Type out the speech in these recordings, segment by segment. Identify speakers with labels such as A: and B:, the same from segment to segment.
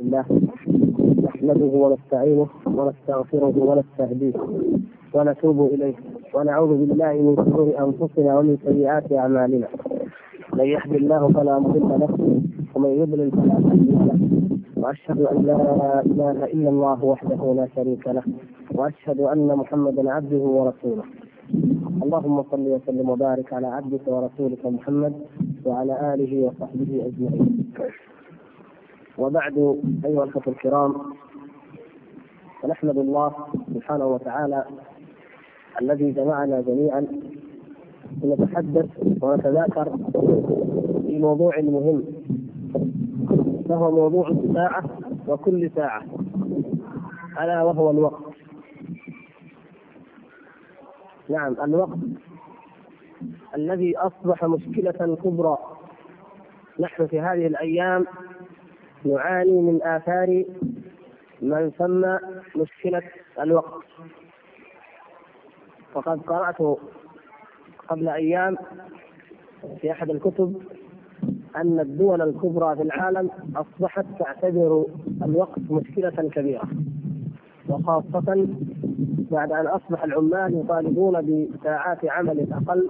A: الله. نحمده ونستعينه ونستغفره ونستهديه ونتوب إليه ونعوذ بالله من شرور أنفسنا ومن سيئات أعمالنا. من يهد الله فلا مضل له ومن يضلل فلا هادي له. وأشهد أن لا إله إلا الله وحده لا شريك له. وأشهد أن محمدا عبده ورسوله. اللهم صل وسلم وبارك على عبدك ورسولك محمد وعلى آله وصحبه أجمعين. وبعد أيها الأخوة الكرام فنحمد الله سبحانه وتعالى الذي جمعنا جميعا لنتحدث ونتذاكر في موضوع مهم وهو موضوع الساعة وكل ساعة ألا وهو الوقت. نعم الوقت الذي أصبح مشكلة كبرى نحن في هذه الأيام نعاني من آثار ما يسمى مشكلة الوقت. وقد قرأت قبل أيام في أحد الكتب أن الدول الكبرى في العالم أصبحت تعتبر الوقت مشكلة كبيرة وخاصة بعد أن أصبح العمال يطالبون بساعات عمل أقل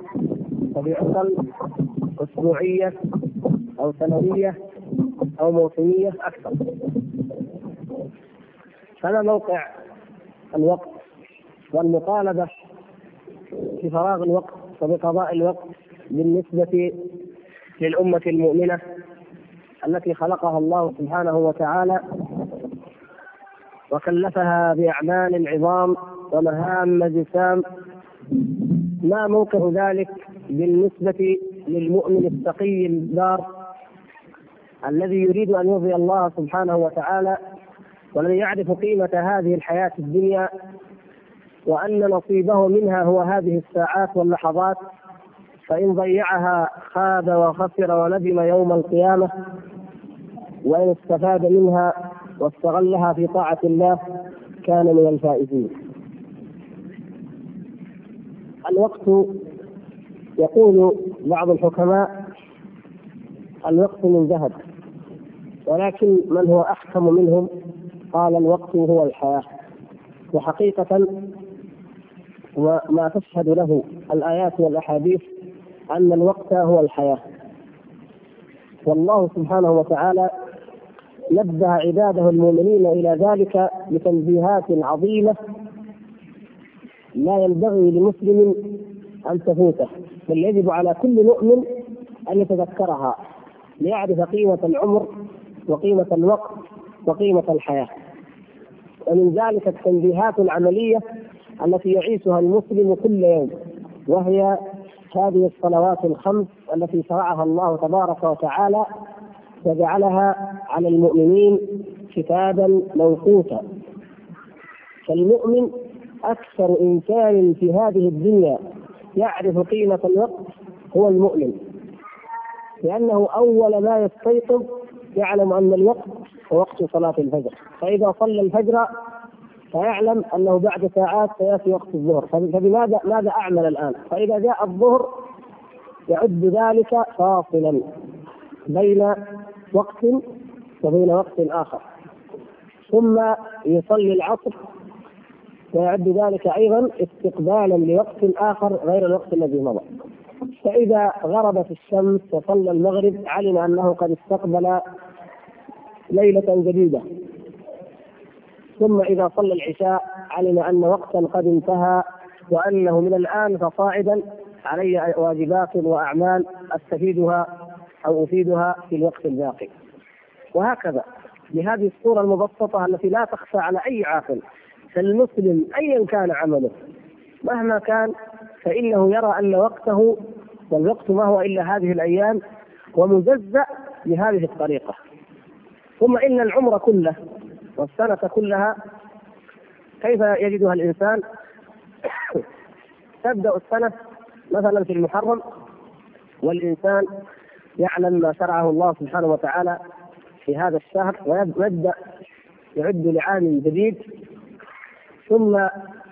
A: وبعطل أسبوعية أو سنوية أو موسمية أكثر. فما موقع الوقت والمطالبة بفراغ الوقت وبقضاء الوقت بالنسبة للأمة المؤمنة التي خلقها الله سبحانه وتعالى وكلفها بأعمال عظام ومهام جسام ما موقع ذلك بالنسبة للمؤمن التقي البار الذي يريد أن يرضي الله سبحانه وتعالى والذي يعرف قيمة هذه الحياة الدنيا وأن نصيبه منها هو هذه الساعات واللحظات فإن ضيعها خاب وخسر وندم يوم القيامة وإن استفاد منها واستغلها في طاعة الله كان من الفائزين. الوقت يقول بعض الحكماء الوقت من ذهب ولكن من هو أحكم منهم؟ قال الوقت هو الحياة. وحقيقة وما تشهد له الآيات والأحاديث أن الوقت هو الحياة. والله سبحانه وتعالى نبه عباده المؤمنين إلى ذلك بتنبيهات عظيمة لا ينبغي لمسلم أن تفوته بل يجب على كل مؤمن أن يتذكرها ليعرف قيمة العمر وقيمة الوقت وقيمة الحياة. ومن ذلك التنبيهات العملية التي يعيشها المسلم كل يوم وهي هذه الصلوات الخمس التي شرعها الله تبارك وتعالى وجعلها على المؤمنين كتابا موقوتا. فالمؤمن أكثر انسان في هذه الدنيا يعرف قيمة الوقت هو المؤمن لأنه أول ما يستيقظ يعلم أن الوقت هو وقت صلاة الفجر. فإذا صلى الفجر فيعلم أنه بعد ساعات سيأتي وقت الظهر. فبماذا ماذا أعمل الآن؟ فإذا جاء الظهر يعد ذلك فاصلا بين وقت وبين وقت آخر. ثم يصلي العصر ويعد ذلك أيضا استقبالا لوقت آخر غير الوقت الذي مضى. فإذا غربت الشمس وصلى المغرب علم أنه قد استقبل ليلة جديدة. ثم إذا صلى العشاء علم أن وقتا قد انتهى وأنه من الآن فصاعدا علي واجبات وأعمال أستفيدها أو أفيدها في الوقت الباقي. وهكذا بهذه الصورة المبسطة التي لا تخفى على أي عاقل فالمسلم أيا كان عمله مهما كان فإنه يرى أن وقته والوقت ما هو إلا هذه الأيام ومجزأ بهذه الطريقة. ثم إن العمر كله والسنة كلها كيف يجدها الإنسان؟ تبدأ السنة مثلا في المحرم والإنسان يعلم ما شرعه الله سبحانه وتعالى في هذا الشهر ويبدأ يعد لعام جديد ثم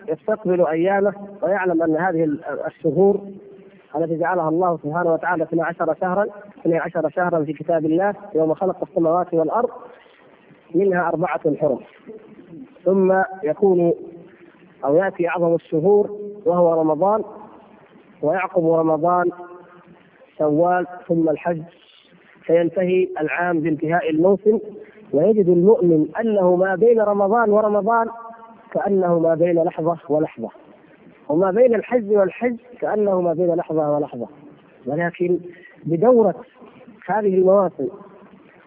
A: يستقبل أيامه ويعلم أن هذه الشهور التي جعلها الله سبحانه وتعالى 12 شهرا 12 شهرا في كتاب الله يوم خلق السماوات والأرض منها أربعة حرم. ثم يكون أو يأتي أعظم الشهور وهو رمضان ويعقب رمضان شوال ثم الحج فينتهي العام بانتهاء الموسم ويجد المؤمن أنه ما بين رمضان ورمضان كأنه ما بين لحظة ولحظة. وما بين الحج والحج كأنه ما بين لحظة ولحظة. ولكن بدورة هذه المواسم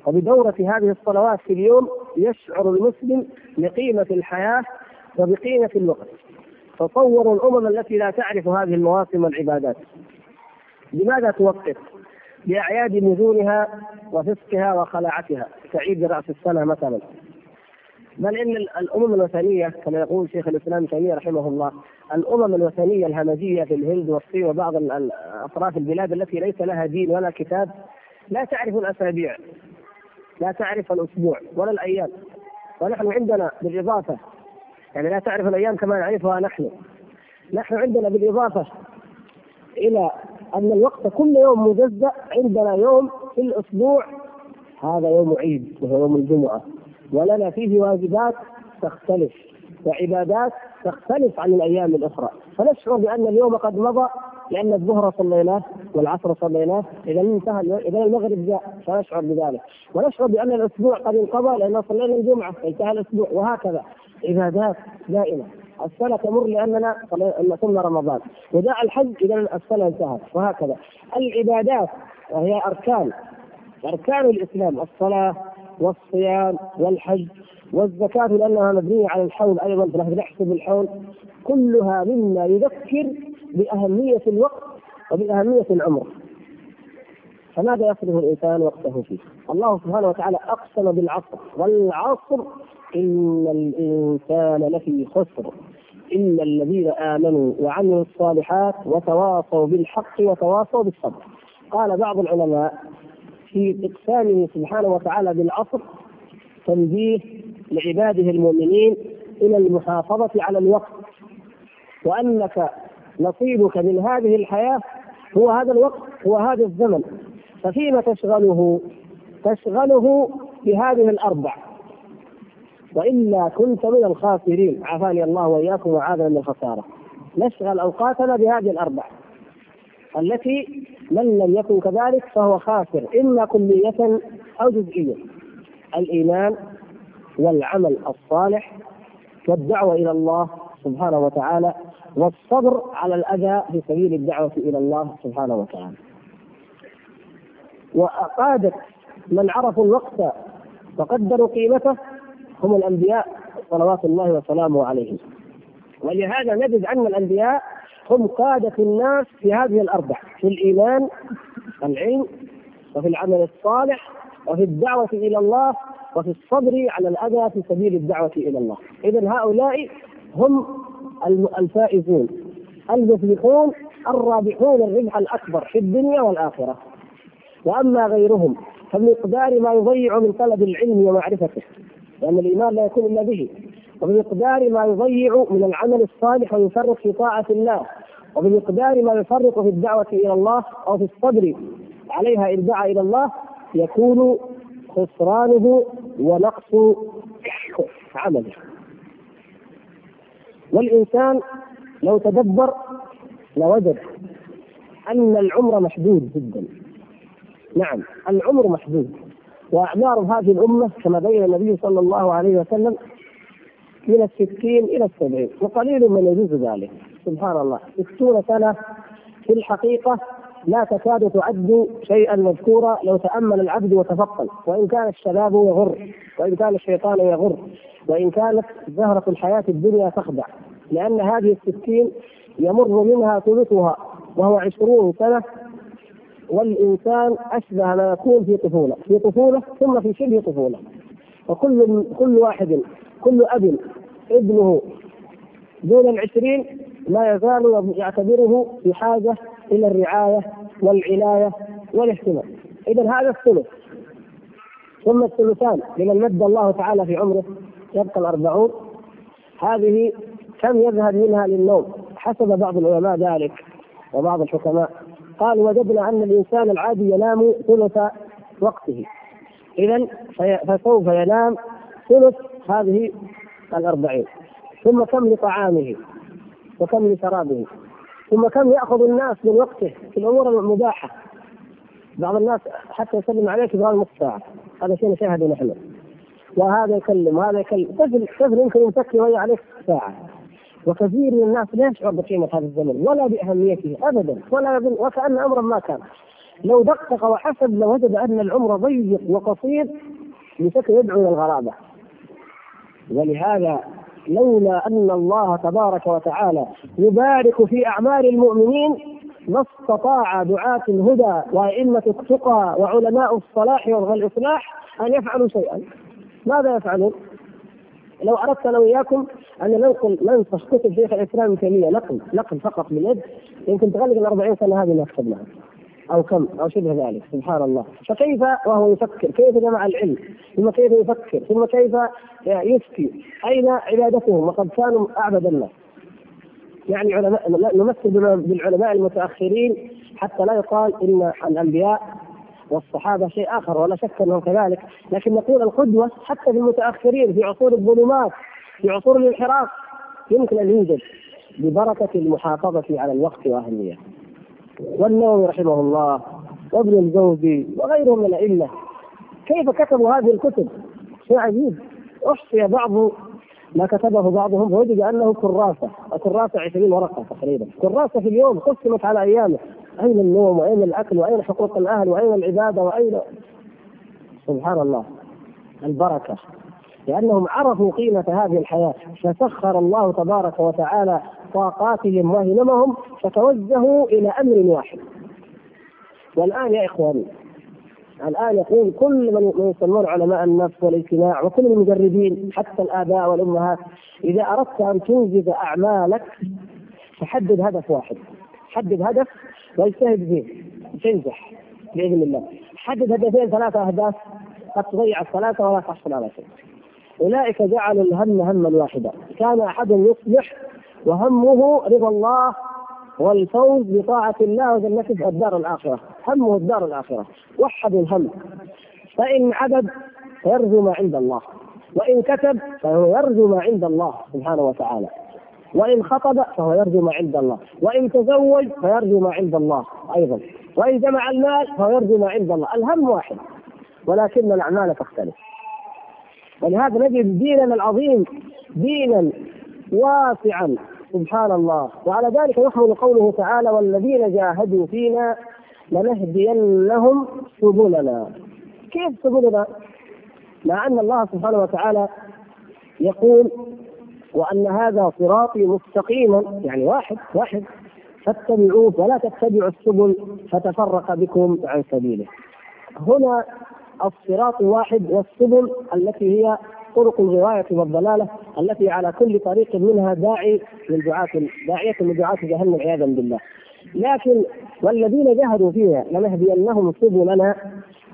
A: وبدورة هذه الصلوات في اليوم يشعر المسلم بقيمة الحياة وبقيمة الوقت. تصوروا الأمم التي لا تعرف هذه المواسم والعبادات. لماذا توقف؟ بأعياد نزولها وفسقها وخلاعتها كعيد رأس السنة مثلا. بل إن الأمم الوثنية كما يقول شيخ الإسلام تيمية رحمه الله الأمم الوثنية الهمجية في الهند والصين وبعض أطراف البلاد التي ليس لها دين ولا كتاب لا تعرف الأسابيع لا تعرف الأسبوع ولا الأيام ونحن عندنا بالإضافة يعني لا تعرف الأيام كما نعرفها نحن. نحن عندنا بالإضافة إلى أن الوقت كل يوم مجزأ عندنا يوم في الأسبوع هذا يوم عيد وهو يوم الجمعة ولنا فيه واجبات تختلف. وعبادات تختلف عن الأيام الأخرى. فنشعر بأن اليوم قد مضى لأن الظهر صليناه والعصر صليناه إذا انتهى إذا المغرب جاء فنشعر بذلك. ونشعر بأن الأسبوع قد انقضى لأن صلينا الجمعة انتهى الأسبوع وهكذا. عبادات دائمة. السنة تمر لأننا صمنا رمضان. وجاء الحج إذا السنة انتهت وهكذا. العبادات وهي أركان. أركان الإسلام الصلاة والصيام والحج والزكاة لأنها مبنية على الحول أيضا فنحن نحسب الحول كلها مما يذكر بأهمية الوقت وبأهمية العمر. فماذا يصرف الإنسان وقته فيه؟ الله سبحانه وتعالى أقسم بالعصر والعصر إن الإنسان لفي خسر. إلا الذين آمنوا وعملوا الصالحات وتواصوا بالحق وتواصوا بالصبر. قال بعض العلماء في إقسامه سبحانه وتعالى بالعصر تنبيه لعباده المؤمنين إلى المحافظة على الوقت. وأنك نصيبك من هذه الحياة هو هذا الوقت هو هذا الزمن. ففيما تشغله؟ تشغله بهذه الأربع. وإلا كنت من الخاسرين. عافاني الله وإياكم وعاذنا من الخسارة. نشغل أوقاتنا بهذه الأربع. التي من لم يكن كذلك فهو خاسر اما كلية أو جزئيا الإيمان والعمل الصالح والدعوة إلى الله سبحانه وتعالى والصبر على الأذى في سبيل الدعوة إلى الله سبحانه وتعالى. وقادة من عرفوا الوقت وقدروا قيمته هم الأنبياء صلوات الله وسلامه عليهم. ولهذا نجد أن الأنبياء هم قادة الناس في هذه الأربع في الإيمان العلم وفي العمل الصالح وفي الدعوة إلى الله وفي الصبر على الأذى في سبيل الدعوة إلى الله. إذا هؤلاء هم الفائزون المفلحون الرابحون الربح الأكبر في الدنيا والآخرة. وأما غيرهم فبمقدار ما يضيع من طلب العلم ومعرفته لأن الإيمان لا يكون إلا به وبمقدار ما يضيع من العمل الصالح ويفرط في طاعة الله وبمقدار ما يفرط في الدعوة إلى الله أو في الصبر عليها إن دعا إلى الله يكون خسرانه ونقص عمله. والإنسان لو تدبر لوجد أن العمر محدود جدا. نعم العمر محدود. وأعمار هذه الأمة كما بين النبي صلى الله عليه وسلم من الستين إلى السبعين وقليل من يجوز ذلك. سبحان الله. ستون سنة في الحقيقة لا تكاد تعد شيئا مذكورا لو تأمل العبد وتفطن. وإن كان الشباب يغر وإن كان الشيطان يغر وإن كانت زهرة الحياة الدنيا تخدع. لأن هذه الستين يمر منها ثلثها وهو عشرون سنة والإنسان أشبه ما يكون في طفولة. في طفولة ثم في شبه طفولة. وكل كل واحد كل أب ابنه دون العشرين لا يزال يعتبره في حاجة إلى الرعاية والعناية والاهتمام. إذا هذا الثلث. ثم الثلثان لمن مد الله تعالى في عمره يبقى الأربعون. هذه كم يذهب منها للنوم؟ حسب بعض العلماء ذلك وبعض الحكماء. قال وجدنا أن الإنسان العادي ينام ثلث وقته. إذا فسوف ينام ثلث هذه الأربعين. ثم كم لطعامه؟ وكم لشرابه ثم كم يأخذ الناس من وقته في الأمور المباحة. بعض الناس حتى يسلم عليك يبغى نص ساعة هذا شيء نشاهده نحن. وهذا يكلم وهذا يكلم. طفل طفل يمكن يمسكي وهي عليك ساعة. وكثير من الناس لا يشعر بقيمة هذا الزمن ولا بأهميته أبدا ولا وكأن أمرا ما كان. لو دقق وحسب لوجد أن العمر ضيق وقصير بشكل يدعو إلى الغرابة. ولهذا لولا أن الله تبارك وتعالى يبارك في أعمال المؤمنين ما استطاع دعاة الهدى وأئمة التقى وعلماء الصلاح والإصلاح أن يفعلوا شيئا ماذا يفعلون؟ لو أردت أنا وإياكم أن ننقل ننسخ كتب شيخ الإسلام ابن تيمية نقل نقل فقط باليد يمكن تغلق ال 40 سنة هذه ما كتبناها أو كم؟ أو شبه ذلك سبحان الله. فكيف وهو يفكر؟ كيف جمع العلم؟ ثم كيف يفكر؟ ثم كيف يفتي؟ أين عبادتهم وقد كانوا أعبد الناس. يعني علماء نمثل بالعلماء المتأخرين حتى لا يقال إن الأنبياء والصحابة شيء آخر ولا شك أنهم كذلك. لكن نقول القدوة حتى في المتأخرين في عصور الظلمات في عصور الانحراف يمكن أن يوجد ببركة المحافظة على الوقت وأهميته. والنووي رحمه الله وابن الجوزي وغيرهم من الأئمة. كيف كتبوا هذه الكتب؟ شيء عجيب. أحصي بعض ما كتبه بعضهم وجد أنه كراسة، الكراسه 20 ورقة تقريبا، كراسة في اليوم قسمت على ايامه، أين النوم؟ وأين الأكل؟ وأين حقوق الأهل؟ وأين العبادة؟ وأين؟ سبحان الله. البركة. لأنهم عرفوا قيمة هذه الحياة. فسخر الله تبارك وتعالى طاقاتهم وهممهم فتوجهوا إلى أمر واحد. والآن يا إخواني الآن يقول كل من يسمون علماء النفس والاجتماع وكل المجربين حتى الآباء والأمهات إذا أردت أن تنجز أعمالك فحدد هدف واحد. حدد هدف واجتهد فيه تنجح بإذن الله. حدد هدفين ثلاثة أهداف قد تضيع الثلاثه ولا تحصل على شيء. أولئك جعلوا الهم هما واحدا كان أحدهم يصبح وهمه رضا الله والفوز بطاعة الله وجنته الدار الآخرة. همه الدار الآخرة. وحد الهم. فإن عبد فيرجو ما عند الله. وإن كتب فهو يرجو ما عند الله سبحانه وتعالى. وإن خطب فهو يرجو ما عند الله. وإن تزوج فيرجو ما عند الله أيضا. وإن جمع المال فهو يرجو ما عند الله. الهم واحد. ولكن الأعمال تختلف. ولهذا نجد ديننا العظيم دينا واسعا سبحان الله وعلى ذلك يحمل قوله تعالى والذين جاهدوا فينا لنهدينهم سبلنا كيف سبلنا؟ مع أن الله سبحانه وتعالى يقول وأن هذا صراطي مستقيما يعني واحد واحد فاتبعوه ولا تتبعوا السبل فتفرق بكم عن سبيله. هنا الصراط واحد والسبل التي هي طرق الغواية والضلالة التي على كل طريق منها داعي من دعاة داعية من دعاة جهنم عياذا بالله. لكن والذين جاهدوا فيها لنهدينهم سبلنا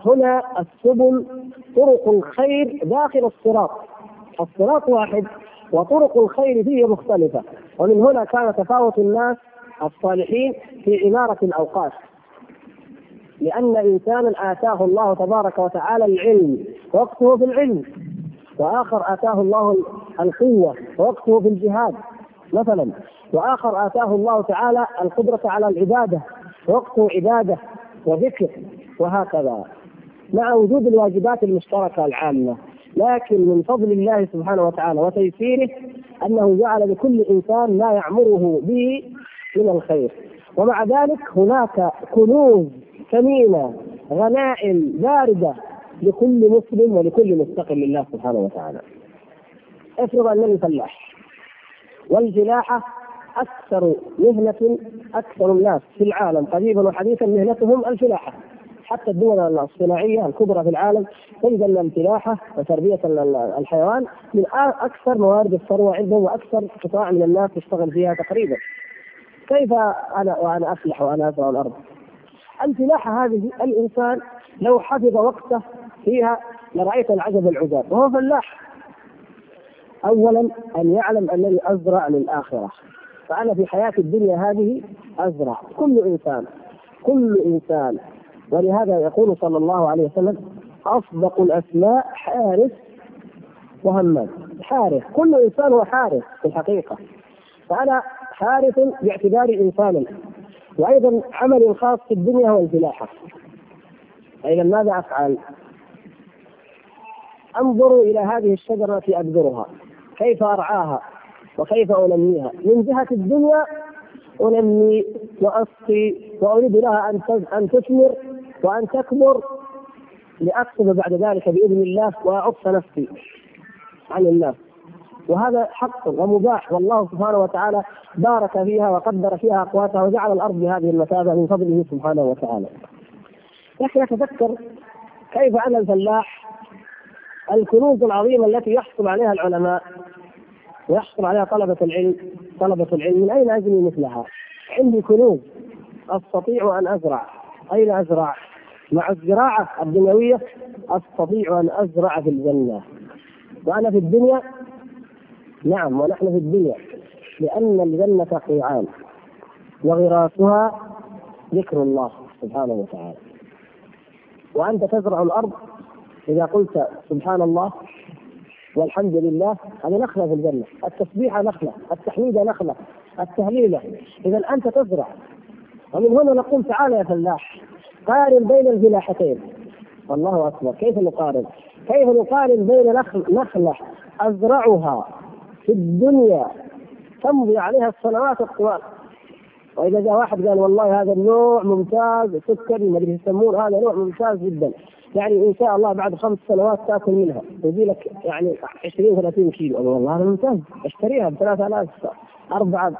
A: هنا السبل طرق الخير داخل الصراط. الصراط واحد وطرق الخير فيه مختلفة ومن هنا كان تفاوت الناس الصالحين في عمارة الأوقات لأن إنسانا آتاه الله تبارك وتعالى العلم وقته في العلم وآخر آتاه الله القوة ووقته في الجهاد مثلا. وآخر آتاه الله تعالى القدرة على العبادة ووقته عبادة وذكر وهكذا. مع وجود الواجبات المشتركة العامة. لكن من فضل الله سبحانه وتعالى وتيسيره أنه جعل لكل إنسان ما يعمره به من الخير. ومع ذلك هناك كنوز ثمينة غنائم باردة لكل مسلم ولكل مستقل لله سبحانه وتعالى. افرض أنني فلاح والفلاحه أكثر مهنة أكثر الناس في العالم قريبا وحديثا مهنتهم الفلاحة حتى الدول الصناعية الكبرى في العالم تجد أن الفلاحة وتربية الحيوان من أكثر موارد الثروة عندهم وأكثر قطاع من الناس يشتغل فيها تقريبا. كيف أنا وأنا أفلح وأنا أزرع الأرض؟ الفلاحة هذه الإنسان لو حفظ وقته فيها لرأيت العجب العجاب. وهو فلاح. اولا أن يعلم أنني أزرع للآخرة. فأنا في حياه الدنيا هذه أزرع. كل إنسان كل إنسان. ولهذا يقول صلى الله عليه وسلم أصدق الأسماء حارس وهمام حارث كل إنسان هو حارث في الحقيقة. فأنا حارث باعتباري انسانا. وأيضا عملي الخاص في الدنيا هو الفلاحه فاذا ماذا أفعل؟ أنظر إلى هذه الشجرة التي ابذرها كيف أرعاها؟ وكيف أنميها؟ من جهة الدنيا أنمي واسقي وأريد لها أن أن تثمر وأن تكبر لاكسب بعد ذلك بإذن الله وأعف نفسي عن الناس. وهذا حق ومباح والله سبحانه وتعالى بارك فيها وقدر فيها أقواتها وجعل الأرض بهذه المثابه من فضله سبحانه وتعالى. لكن أتذكر كيف ان الفلاح الكنوز العظيمه التي يحصل عليها العلماء ويحصل عليها طلبة العلم طلبة العلم من أين أجني مثلها؟ عندي كنوز أستطيع أن أزرع أين أزرع؟ مع الزراعة الدنيوية أستطيع أن أزرع في الجنة وأنا في الدنيا نعم ونحن في الدنيا لأن الجنة قيعان وغراسها ذكر الله سبحانه وتعالى وأنت تزرع الأرض إذا قلت سبحان الله والحمد لله هذه نخلة في الجنة. التسبيحة نخلة التحميدة نخلة التهليلة إذا أنت تزرع. ومن هنا نقول تعال يا فلاح قارن بين الفلاحتين الله أكبر. كيف نقارن؟ كيف نقارن بين نخل نخلة أزرعها في الدنيا تمضي عليها السنوات الطوال؟ وإذا جاء واحد قال والله هذا النوع ممتاز سكري ما يسمونه هذا نوع ممتاز جدا. يعني إن شاء الله بعد خمس سنوات تأكل منها. يجي لك يعني 20 30 كيلو. والله هذا ممتاز. أشتريها ب 3000 أربعة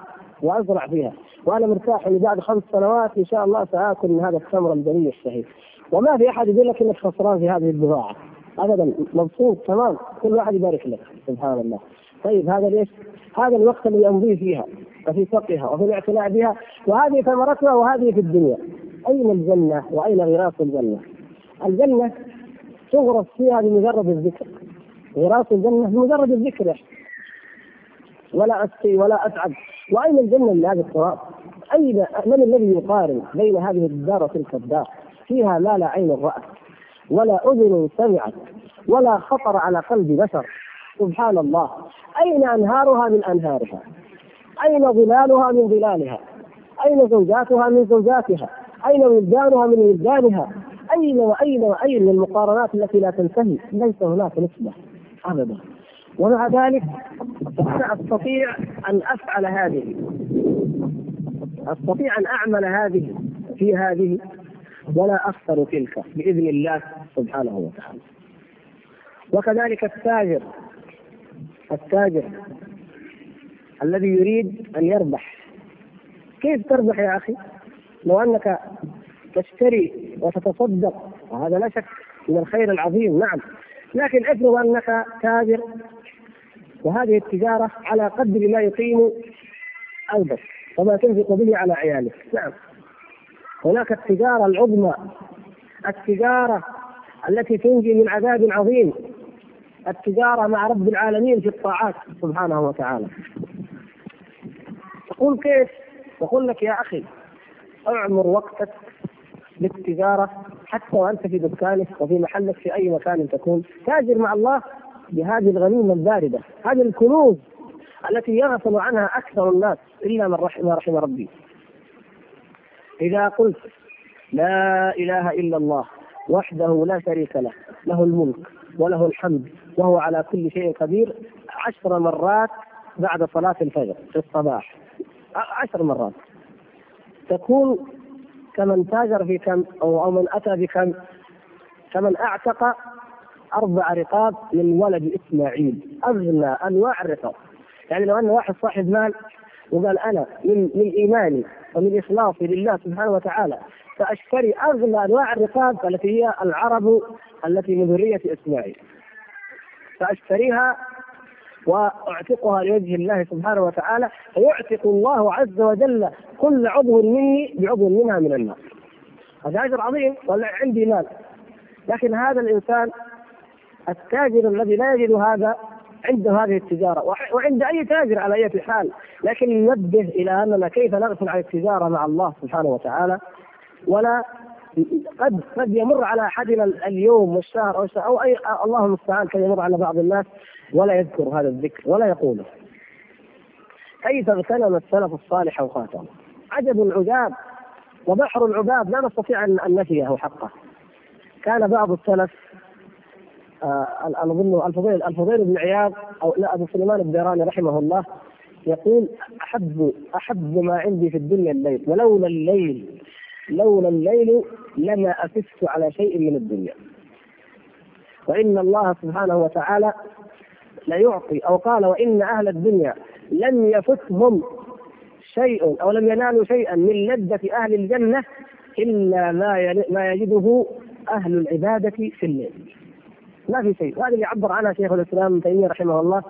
A: وأزرع فيها. وأنا مرتاح إني بعد خمس سنوات إن شاء الله سآكل من هذا التمر البني الشهي وما في أحد يقول لك إنك خسران في هذه البضاعة. ابدا. مبسوط. تمام. كل واحد يبارك لك. سبحان الله. طيب هذا ليش؟ هذا الوقت اللي امضيه فيها. وفي سقيها وفي الاعتناء بها. وهذه ثمرتها. وهذه في الدنيا. أين الجنة؟ وأين غراس الجنة؟ الجنة تغرس فيها بمجرد الذكر. غراس الجنة بمجرد الذكر. ولا أسقي ولا أتعب. وأين الجنة لهذا التراب؟ اين من الذي يقارن بين هذه الدار وتلك الدار؟ فيها ما لا عين رأت ولا أذن سمعت ولا خطر على قلب بشر. سبحان الله. أين أنهارها من أنهارها؟ أين ظلالها من ظلالها؟ أين زوجاتها من زوجاتها؟ أين ولدانها من ولدانها؟ أين وأين وأين من المقارنات التي لا تنتهي؟ ليس هناك نسبة أبدا. ومع ذلك فأنا أستطيع أن أفعل هذه. أستطيع أن أعمل هذه في هذه ولا أخسر تلك بإذن الله سبحانه وتعالى. وكذلك التاجر التاجر الذي يريد أن يربح. كيف تربح يا أخي؟ لو أنك تشتري وتتصدق. وهذا لا شك من الخير العظيم نعم. لكن افرض أنك تاجر وهذه التجارة على قدر ما يقيم قلبك وما تنفق به على عيالك. نعم. هناك التجارة العظمى التجارة التي تنجي من عذاب عظيم التجارة مع رب العالمين في الطاعات سبحانه وتعالى. تقول كيف؟ يقول لك يا أخي أعمر وقتك بالتجارة حتى وأنت في دكانك وفي محلك في أي مكان تكون. تاجر مع الله بهذه الغنيمة الباردة هذه الكنوز التي يغفل عنها أكثر الناس. إلا من رحم رحم ربي. إذا قلت لا إله إلا الله وحده لا شريك له له الملك وله الحمد وهو على كل شيء قدير عشر مرات بعد صلاة الفجر في الصباح. عشر مرات. تكون كمن تاجر في كم أو, أو من أتى بكم كمن أعتق أربع رقاب من ولد إسماعيل. أغنى أنواع الرقاب. يعني لو أن واحد صاحب مال وقال أنا من من إيماني ومن إخلاصي لله سبحانه وتعالى فأشتري أغلى أنواع الرقاب التي هي العرب التي من ذرية إسماعيل. فأشتريها وأعتقها لوجه الله سبحانه وتعالى فيعتق الله عز وجل كل عضو مني بعضو منها من النار هذا أجر عظيم ولا عندي مال. لكن هذا الإنسان التاجر الذي لا يجد هذا عنده هذه التجارة وعند أي تاجر على أي حال. لكن ننبه إلى أننا كيف نغفل عن التجارة مع الله سبحانه وتعالى ولا قد قد يمر على أحدنا اليوم والشهر أو أو أي الله المستعان كان يمر على بعض الناس ولا يذكر هذا الذكر ولا يقوله. كيف اغتنم السلف الصالح اوقاتهم عجب عجاب وبحر العباب لا نستطيع ان نفيه حقه. كان بعض السلف آه اظن الفضيل الفضيل بن عياض أو لا أبو سليمان الديراني رحمه الله يقول احب أحب ما عندي في الدنيا الليل ولولا الليل لولا الليل لما افست على شيء من الدنيا وإن الله سبحانه وتعالى ليعطي أو قال وإن أهل الدنيا لم يفتهم شيء أو لم ينالوا شيئا من لذة أهل الجنة إلا ما ما يجده أهل العبادة في الليل. ما في شيء، وهذا اللي عبر عنها شيخ الإسلام ابن تيمية رحمه الله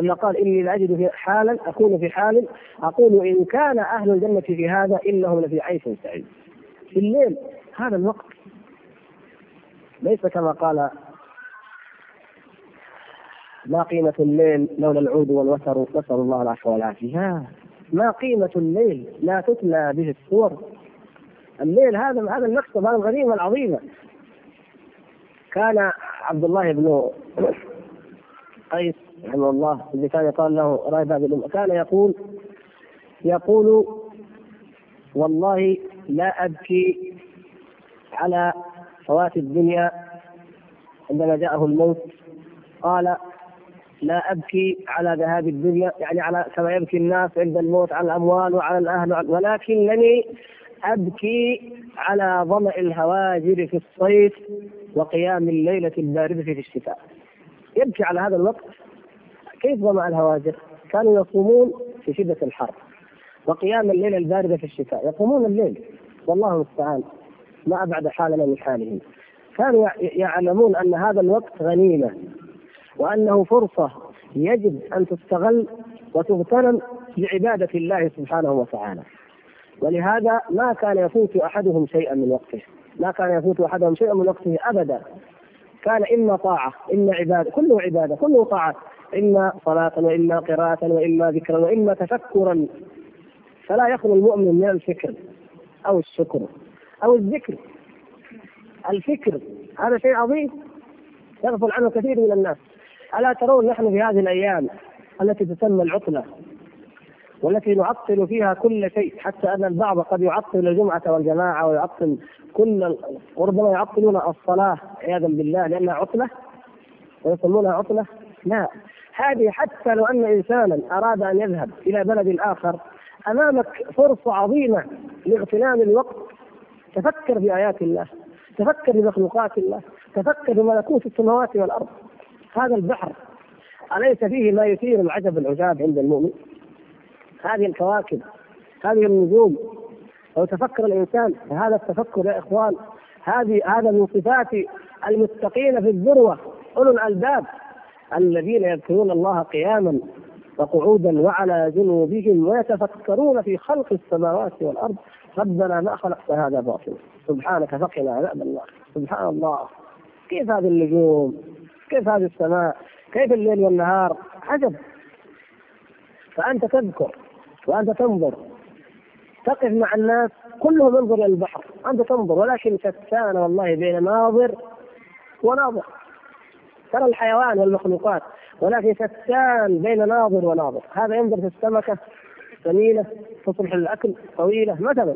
A: لما قال إني لاجد في حالا أكون في حال أقول إن كان أهل الجنة في هذا إنهم لفي عيش سعيد. في الليل هذا الوقت. ليس كما قال ما قيمة الليل لولا العود والوتر نسأل الله العفو والعافية. ما قيمة الليل لا تتلى به السور الليل هذا هذا المكتب هذا الغنيمة العظيمة كان عبد الله بن قيس رحمه الله الذي كان يقال له الأمة كان يقول يقول والله لا أبكي على فوات الدنيا عندما جاءه الموت قال لا أبكي على ذهاب الدنيا يعني على كما يبكي الناس عند الموت على الأموال وعلى الأهل ولكنني أبكي على ظمأ الهواجر في الصيف وقيام الليلة الباردة في الشتاء. يبكي على هذا الوقت كيف ظمأ الهواجر؟ كانوا يصومون في شدة الحر وقيام الليلة الباردة في الشتاء، يقومون الليل والله المستعان ما أبعد حالنا من حالهم. كانوا يعلمون أن هذا الوقت غنيمة وأنه فرصة يجب أن تستغل وتغتنم لعباده الله سبحانه وتعالى. ولهذا ما كان يفوت أحدهم شيئا من وقته، ما كان يفوت أحدهم شيئا من وقته ابدا. كان إما طاعة، إما عبادة، كله عبادة، كله طاعة، إما صلاة وإما قراءة وإما ذكرا وإما تفكرا. فلا يخلو المؤمن من الفكر أو الشكر أو الذكر. الفكر هذا شيء عظيم. يغفل عنه كثير من الناس. ألا ترون نحن في هذه الأيام التي تسمى العطلة والتي نعطل فيها كل شيء حتى أن البعض قد يعطل الجمعة والجماعة ويعطل كل وربما يعطلون الصلاة عياذا بالله لأنها عطلة ويسمونها عطلة. لا هذه حتى لو أن إنسانا أراد أن يذهب إلى بلد آخر أمامك فرصة عظيمة لاغتنام الوقت. تفكر في آيات الله تفكر بمخلوقات الله تفكر بملكوت السماوات والأرض. هذا البحر أليس فيه ما يثير العجب العجاب عند المؤمن؟ هذه الكواكب هذه النجوم. لو تفكر الإنسان هذا التفكر يا إخوان هذه هذا من صفات المتقين في الذروة أولو الألباب الذين يذكرون الله قياما وقعودا وعلى جنوبهم ويتفكرون في خلق السماوات والأرض. ربنا ما خلقت هذا باطلا. سبحانك فقنا عذاب النار. سبحان الله. كيف هذه النجوم؟ كيف هذه السماء؟ كيف الليل والنهار؟ عجب. فأنت تذكر وأنت تنظر. تقف مع الناس كلهم ينظر إلى البحر. أنت تنظر. ولكن شتان والله بين ناظر وناظر. ترى الحيوان والمخلوقات ولكن شتان بين ناظر وناظر. هذا ينظر في السمكة ثمينة تصلح للأكل طويلة مثلا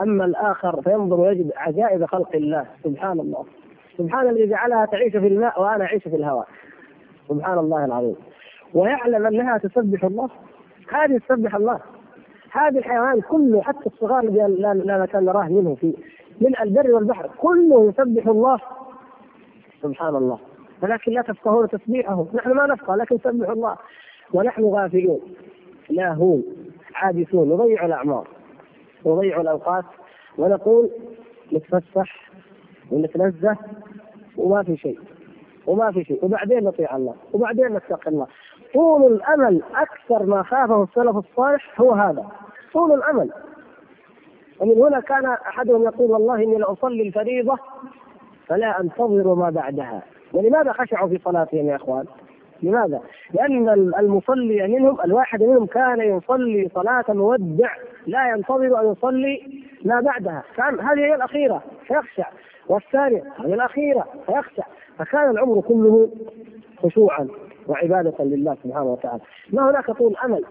A: أما الآخر فينظر ويجد عجائب خلق الله. سبحان الله. سبحان الذي جعلها تعيش في الماء وأنا أعيش في الهواء. سبحان الله العظيم. ويعلم أنها تسبح الله. هذه تسبح الله. هذه الحيوان كله حتى الصغار الذي لا مكان نراه منه في من البر والبحر كله يسبح الله. سبحان الله. ولكن لا تفقهون تسبيحه نحن ما نفقه لكن نسبح الله. ونحن غافلون. لاهون عابثون نضيع الأعمار. نضيع الأوقات. ونقول نتفسح ونتنزه وما في شيء. وما في شيء. وبعدين نطيع الله. وبعدين نتقي الله. طول الأمل أكثر ما خافه السلف الصالح هو هذا. طول الأمل. ومن هنا كان أحدهم يقول والله إني لأصلي الفريضة فلا أنتظر ما بعدها. ولماذا خشعوا في صلاتهم يا إخوان؟ لماذا؟ لأن المصلي منهم الواحد منهم كان يصلي صلاة مودع لا ينتظر أن يصلي ما بعدها. كان هذه هي الأخيرة فيخشع. والثانية هذه الأخيرة فيخشع. فكان العمر كله خشوعا وعبادة لله سبحانه وتعالى. ما هناك طول أمل؟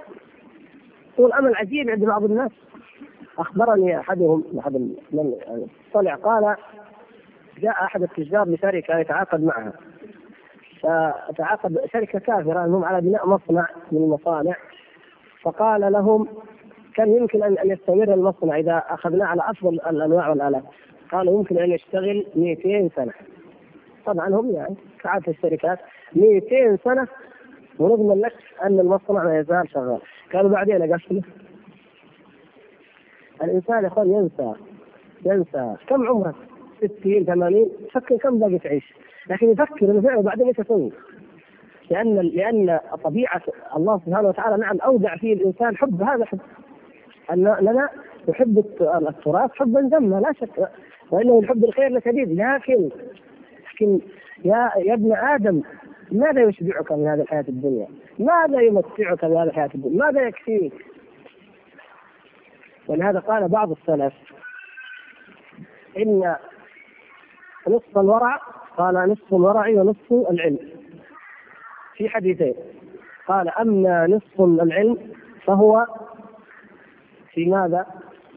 A: طول أمل عجيب عند بعض الناس. أخبرني أحدهم أحد من طلع قال جاء أحد التجار لشركة يتعاقد معها. فتعاقد شركة كافرة المهم على بناء مصنع من المصانع. فقال لهم كان يمكن ان يستمر المصنع إذا أخذناه على أفضل الأنواع والآلات؟ قالوا يمكن أن يشتغل 200 سنة. طبعا هم يعني كعادة الشركات 200 سنة؟ ونضمن لك أن المصنع ما يزال شغال. قالوا بعدين أقفله. الإنسان يا أخوان ينسى ينسى. كم عمرك 60 80 فكر كم باقي تعيش لكن يفكر إنه فعلا بعدين إيش أسوي؟ لأن لأن طبيعة الله سبحانه وتعالى نعم أودع فيه الإنسان حب هذا حب أن لنا نحب التراث حبا جما لا شك وإنه الحب الخير لشديد لكن لكن يا يا ابن آدم ماذا يشبعك من هذه الحياة الدنيا؟ ماذا يمتعك بهذه الحياة الدنيا؟ ماذا يكفيك؟ ولهذا قال بعض السلف إن نصف الورع قال نصف الورع ونصف العلم. في حديثين. قال أما نصف العلم فهو في ماذا؟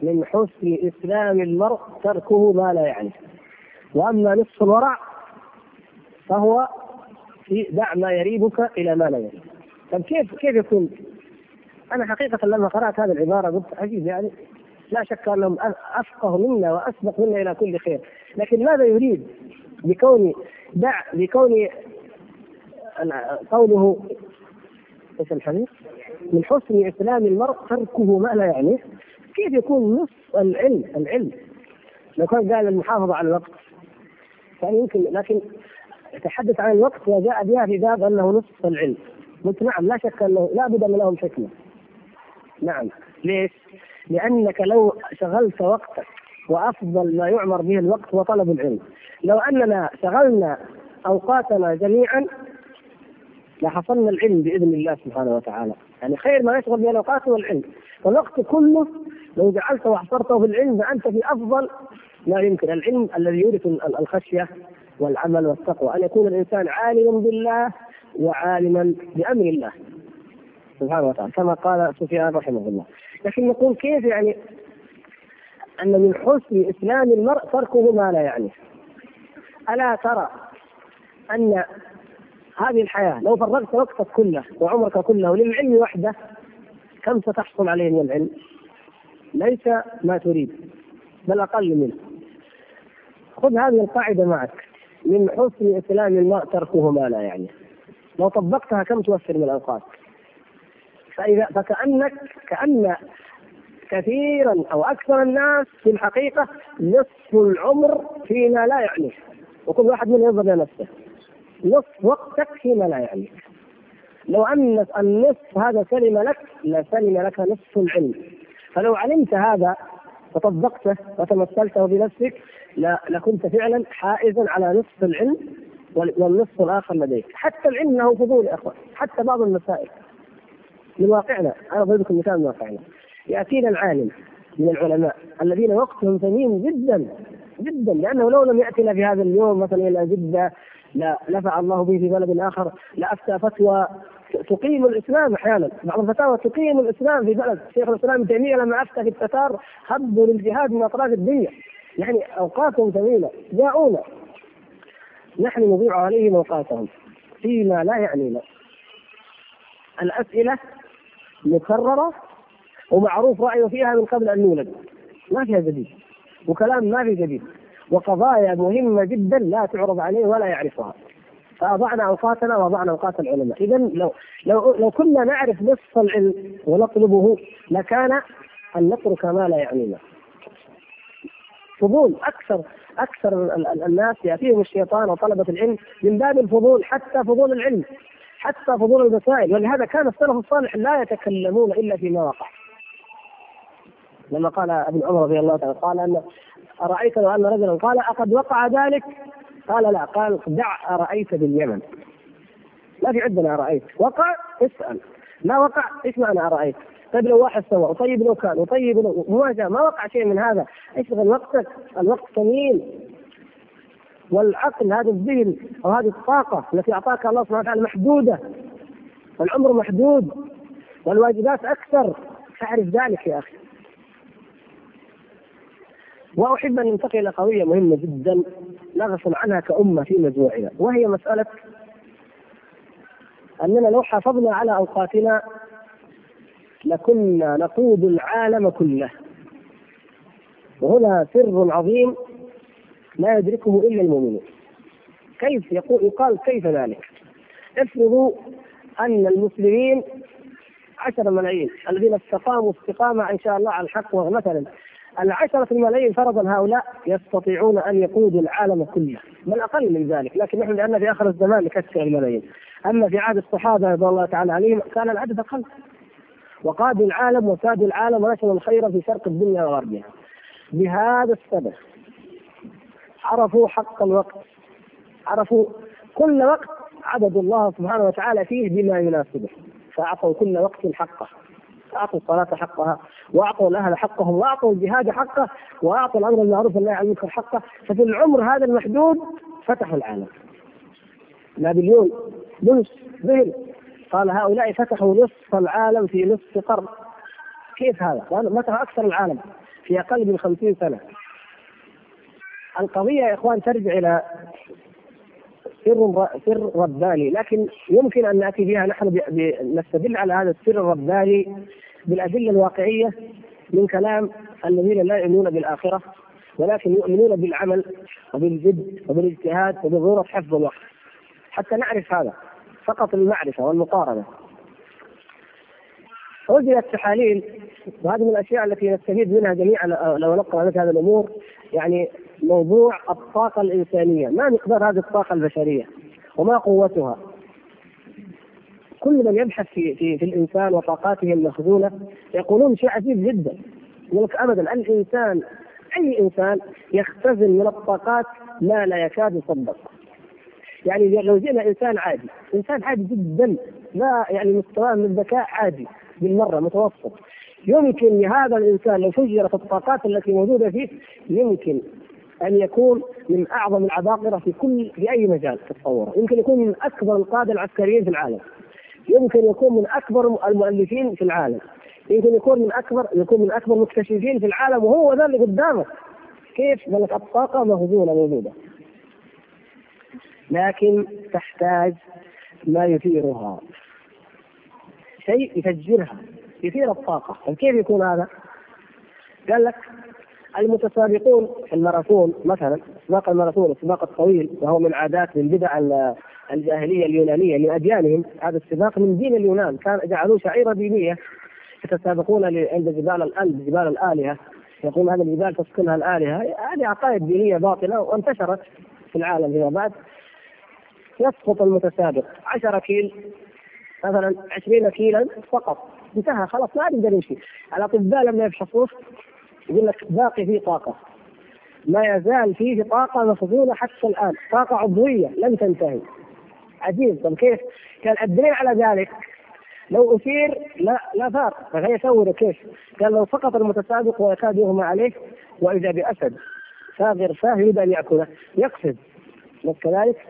A: من حسن إسلام المرء تركه ما لا يعنيه. وأما نصف الورع فهو في دع ما يريبك إلى ما لا يريبك. طيب كيف كيف يكون؟ أنا حقيقة لما قرأت هذه العبارة قلت عجيب يعني لا شك أنهم أفقه منا وأسبق منا إلى كل خير، لكن ماذا يريد؟ بكون دع بكون قوله إيش الحديث؟ من حسن إسلام المرء تركه ما لا يعنيه كيف يكون نصف العلم؟ العلم. لو كان قال المحافظة على الوقت. كان يمكن لكن يتحدث عن الوقت وجاء بها في باب أنه نصف العلم. قلت نعم لا شك أنه لا بد ان لهم حكمة. نعم. ليش؟ لأنك لو شغلت وقتك وأفضل ما يعمر به الوقت هو طلب العلم. لو أننا شغلنا أوقاتنا جميعا لحصلنا العلم بإذن الله سبحانه وتعالى. يعني خير ما يشغل به الأوقات هو العلم. والوقت كله لو جعلته وحصرته في العلم فأنت في أفضل ما يمكن. العلم الذي يورث الخشية والعمل والتقوى. أن يكون الإنسان عالما بالله وعالما بأمر الله سبحانه وتعالى كما قال سفيان رحمه الله. لكن نقول كيف يعني أن من حسن إسلام المرء تركه ما لا يعنيه ألا ترى أن هذه الحياة لو فرغت وقتك كله وعمرك كله للعلم وحده كم ستحصل عليه من العلم؟ ليس ما تريد بل أقل منه. خذ هذه القاعدة معك. من حسن إسلام المرء تركه ما لا يعنيه لو طبقتها كم توفر من الأوقات؟ فاذا فكانك كأن كثيرا أو أكثر الناس في الحقيقة نصف العمر فيما لا يعنيه وكل واحد منهم ينظر لنفسه نصف وقتك فيما لا يعنيك. لو أن النصف هذا سلم لك لسلم لك نصف العلم. فلو علمت هذا وطبقته وتمثلته بنفسك لكنت فعلا حائزا على نصف العلم والنصف الآخر لديك. حتى العلم له فضول يا إخوان. حتى بعض المسائل. من واقعنا. أنا اضرب لكم مثال من واقعنا. يأتينا العالم من العلماء الذين وقتهم ثمين جدا جدا. لأنه لو لم يأتنا في هذا اليوم مثلا إلى جدة لا نفع الله به في بلد آخر لافتى فتوى تقيم الإسلام أحيانا. بعض الفتاوى تقيم الإسلام في بلد شيخ الإسلام ابن تيمية لما أفتى في التتار هبوا للجهاد من أطراف الدنيا. يعني أوقاتهم ثمينه جاءونا. نحن نضيع عليهم أوقاتهم فيما لا يعنينا. الأسئلة مكررة ومعروف رأيه فيها من قبل أن نولد ما فيها جديد. وكلام ما في جديد. وقضايا مهمة جدا لا تعرض عليه ولا يعرفها. فأضعنا أوقاتنا وأضعنا أوقات العلماء، اذا لو لو لو كنا نعرف نصف العلم ونطلبه لكان أن نترك ما لا يعنينا. فضول. أكثر أكثر الناس يأتيهم الشيطان وطلبة العلم من باب الفضول حتى فضول العلم حتى فضول المسائل. ولهذا كان السلف الصالح لا يتكلمون إلا فيما وقع. لما قال ابن عمر رضي الله عنه قال أن أرأيت لو أن رجلا قال أقد وقع ذلك؟ قال لا قال دع أرأيت باليمن. ما في عندنا أرأيت. وقع؟ اسأل. ما وقع؟ إيش معنى أرأيت؟ طيب لو واحد سوى وطيب لو كان وطيب لو ما ما وقع شيء من هذا. اشغل وقتك الوقت؟ ثمين والعقل هذا الذهن أو هذه الطاقة التي أعطاك الله سبحانه وتعالى محدودة. والعمر محدود. والواجبات أكثر. تعرف ذلك يا أخي. وأحب أن ننتقل إلى قضية مهمة جدا نغفل عنها كأمة في مجموعنا وهي مسألة أننا لو حافظنا على أوقاتنا لكنا نقود العالم كله وهنا سر عظيم لا يدركه إلا المؤمنون كيف يقول يقال كيف ذلك؟ افرضوا أن المسلمين عشر ملايين الذين استقاموا استقامة إن شاء الله على الحق مثلا العشرة الملايين فرضا هؤلاء يستطيعون أن يقودوا العالم كله. بل أقل من ذلك لكن نحن لأن في آخر الزمان نكسر الملايين. أما في عهد الصحابة رضي الله تعالى عليهم كان العدد أقل. وقادوا العالم وسادوا العالم ونشروا الخير في شرق الدنيا وغربها. بهذا السبب عرفوا حق الوقت. عرفوا كل وقت عبدوا الله سبحانه وتعالى فيه بما يناسبه. فأعطوا كل وقت حقه. أعطوا الصلاة حقها وأعطوا الأهل حقهم وأعطوا الجهاد حقه وأعطوا الأمر بالمعروف والنهي عن المنكر حقه. ففي العمر هذا المحدود فتحوا العالم. نابليون بولس ذهل قال هؤلاء فتحوا نصف العالم في نصف قرن. كيف هذا؟ فتحوا أكثر العالم؟ في أقل من خمسين سنة. القضية يا إخوان ترجع إلى سر سر رباني. لكن يمكن أن نأتي بها نحن نستدل على هذا السر الرباني بالأدلة الواقعية من كلام الذين لا يؤمنون بالآخرة ولكن يؤمنون بالعمل وبالجد وبالاجتهاد وبضروره حفظ الوقت حتى نعرف هذا فقط المعرفة والمقارنة. وجدت تحاليل وهذه من الأشياء التي نستفيد منها جميعا لو نقرأ مثل هذه الأمور يعني موضوع الطاقة الإنسانية. ما مقدار هذه الطاقة البشرية؟ وما قوتها؟ كل من يبحث في, في, في الإنسان وطاقاته المخزونة يقولون شيء عجيب جدا. يقول لك أبدا الإنسان أي إنسان يختزن من الطاقات ما لا يكاد يصدق. يعني لو جئنا إنسان عادي إنسان عادي جدا. لا يعني مستواه من الذكاء عادي. بالمرة متوسط يمكن لهذا الإنسان لو فجرت الطاقات التي موجودة فيه يمكن أن يكون من أعظم العباقرة في كل في أي مجال تتصوره، يمكن يكون من أكبر القادة العسكريين في العالم. يمكن يكون من أكبر المؤلفين في العالم. يمكن يكون من أكبر يكون من أكبر المكتشفين في العالم وهو ذا اللي قدامك. كيف؟ لك الطاقة مخزونه موجودة. لكن تحتاج ما يثيرها. شيء يفجرها يثير الطاقة. طيب كيف يكون هذا؟ قال لك المتسابقون في الماراثون مثلا سباق الماراثون السباق الطويل وهو من عادات من بدع الجاهلية اليونانية من أديانهم. هذا السباق من دين اليونان. كان جعلوه شعيرة دينية. يتسابقون عند جبال الألب جبال الآلهة. يقول هذه الجبال تسكنها الآلهة. هذه عقائد دينية باطلة وانتشرت في العالم فيما بعد. يسقط المتسابق 10 كيل مثلا 20 كيلا فقط. انتهى خلاص ما يقدر يمشي. الأطباء لما يفحصوه يقول لك باقي فيه طاقة. ما يزال فيه طاقة مخزونة حتى الآن. طاقة عضوية لم تنتهي. عجيب. طب كيف؟ كان الدليل على ذلك لو أثير لا لا فاق. فهي يصور كيف؟ قال لو سقط المتسابق ويكاد يغمى عليه وإذا بأسد. ثاغر فاه يريد أن يأكله. يقفز كذلك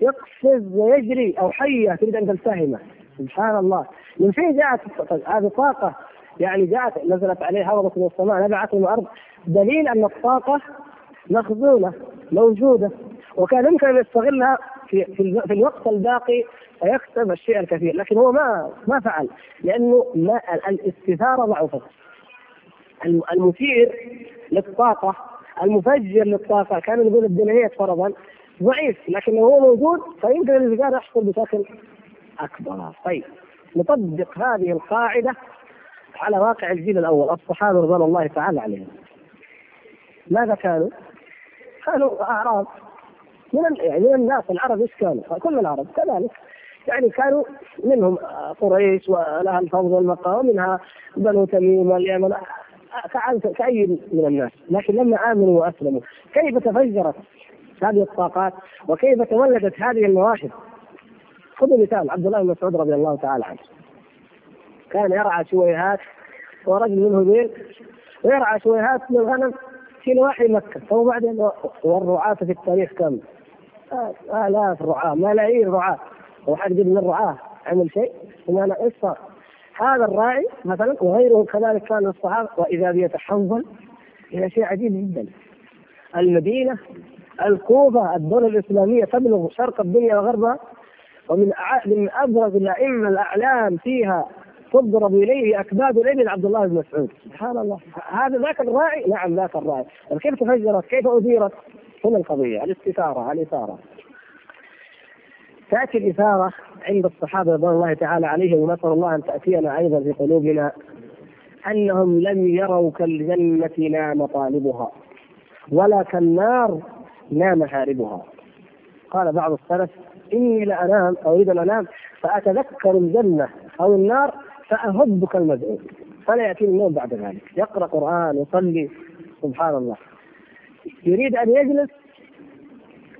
A: يقفز ويجري أو حية تريد أن تلتهمه. سبحان الله. من فين جاءت هذه طاقة يعني جاءت نزلت عليه هضبة من السماء نبعت من الأرض. دليل أن الطاقة مخزونة موجودة. وكان يمكن أن يستغلها في, في, الوقت الباقي فيكسب الشيء الكثير. لكن هو ما ما فعل لأنه ما الاستثارة ضعفت المثير للطاقة المفجر للطاقة كان يقول الديناميت فرضا ضعيف لكن هو موجود فيمكن الانفجار يحصل بشكل أكبر طيب نطبق هذه القاعدة على واقع الجيل الأول الصحابة رضوان الله تعالى عليهم. ماذا كانوا؟ كانوا أعراب. من يعني من الناس العرب إيش كانوا؟ كل العرب كذلك. يعني كانوا منهم قريش ولها الفضل والمقام ومنها بنو تميم واليمن كأي من الناس. لكن لما آمنوا وأسلموا كيف تفجرت هذه الطاقات؟ وكيف تولدت هذه المواهب؟ خذوا مثال عبد الله بن مسعود رضي الله تعالى عنه. كان يرعى شويهات ورجل منه ذيل ويرعى شويهات من الغنم في نواحي مكة. ثم بعدين والرعاة في التاريخ كم؟ آلاف رعاة ملايين رعاة. حد من الرعاة عمل شيء؟ بمعنى إيش صار؟ هذا الراعي مثلا وغيره كذلك كان الصحابة وإذا بيتحول إلى شيء عجيب جدا. المدينة الكوفة الدولة الإسلامية تبلغ شرق الدنيا وغربها ومن من أبرز الأئمة الأعلام فيها تضرب إليه أكباد الابل عبد الله بن مسعود. سبحان الله. هذا ذاك الراعي نعم ذاك الراعي كيف تفجرت؟ كيف اثيرت هنا القضية الاستثارة الاثارة. تأتي الإثارة عند الصحابة رضوان الله تعالى عليهم ونسأل الله أن تأتينا أيضا في قلوبنا أنهم لم يروا كالجنة لا مطالبها ولا كالنار لا محاربها. قال بعض السلف إني لأنام أريد أن أنام فأتذكر الجنة أو النار فاهب كالمدعو فلا ياتي النوم بعد ذلك. يقرأ قرآن يصلي سبحان الله. يريد أن يجلس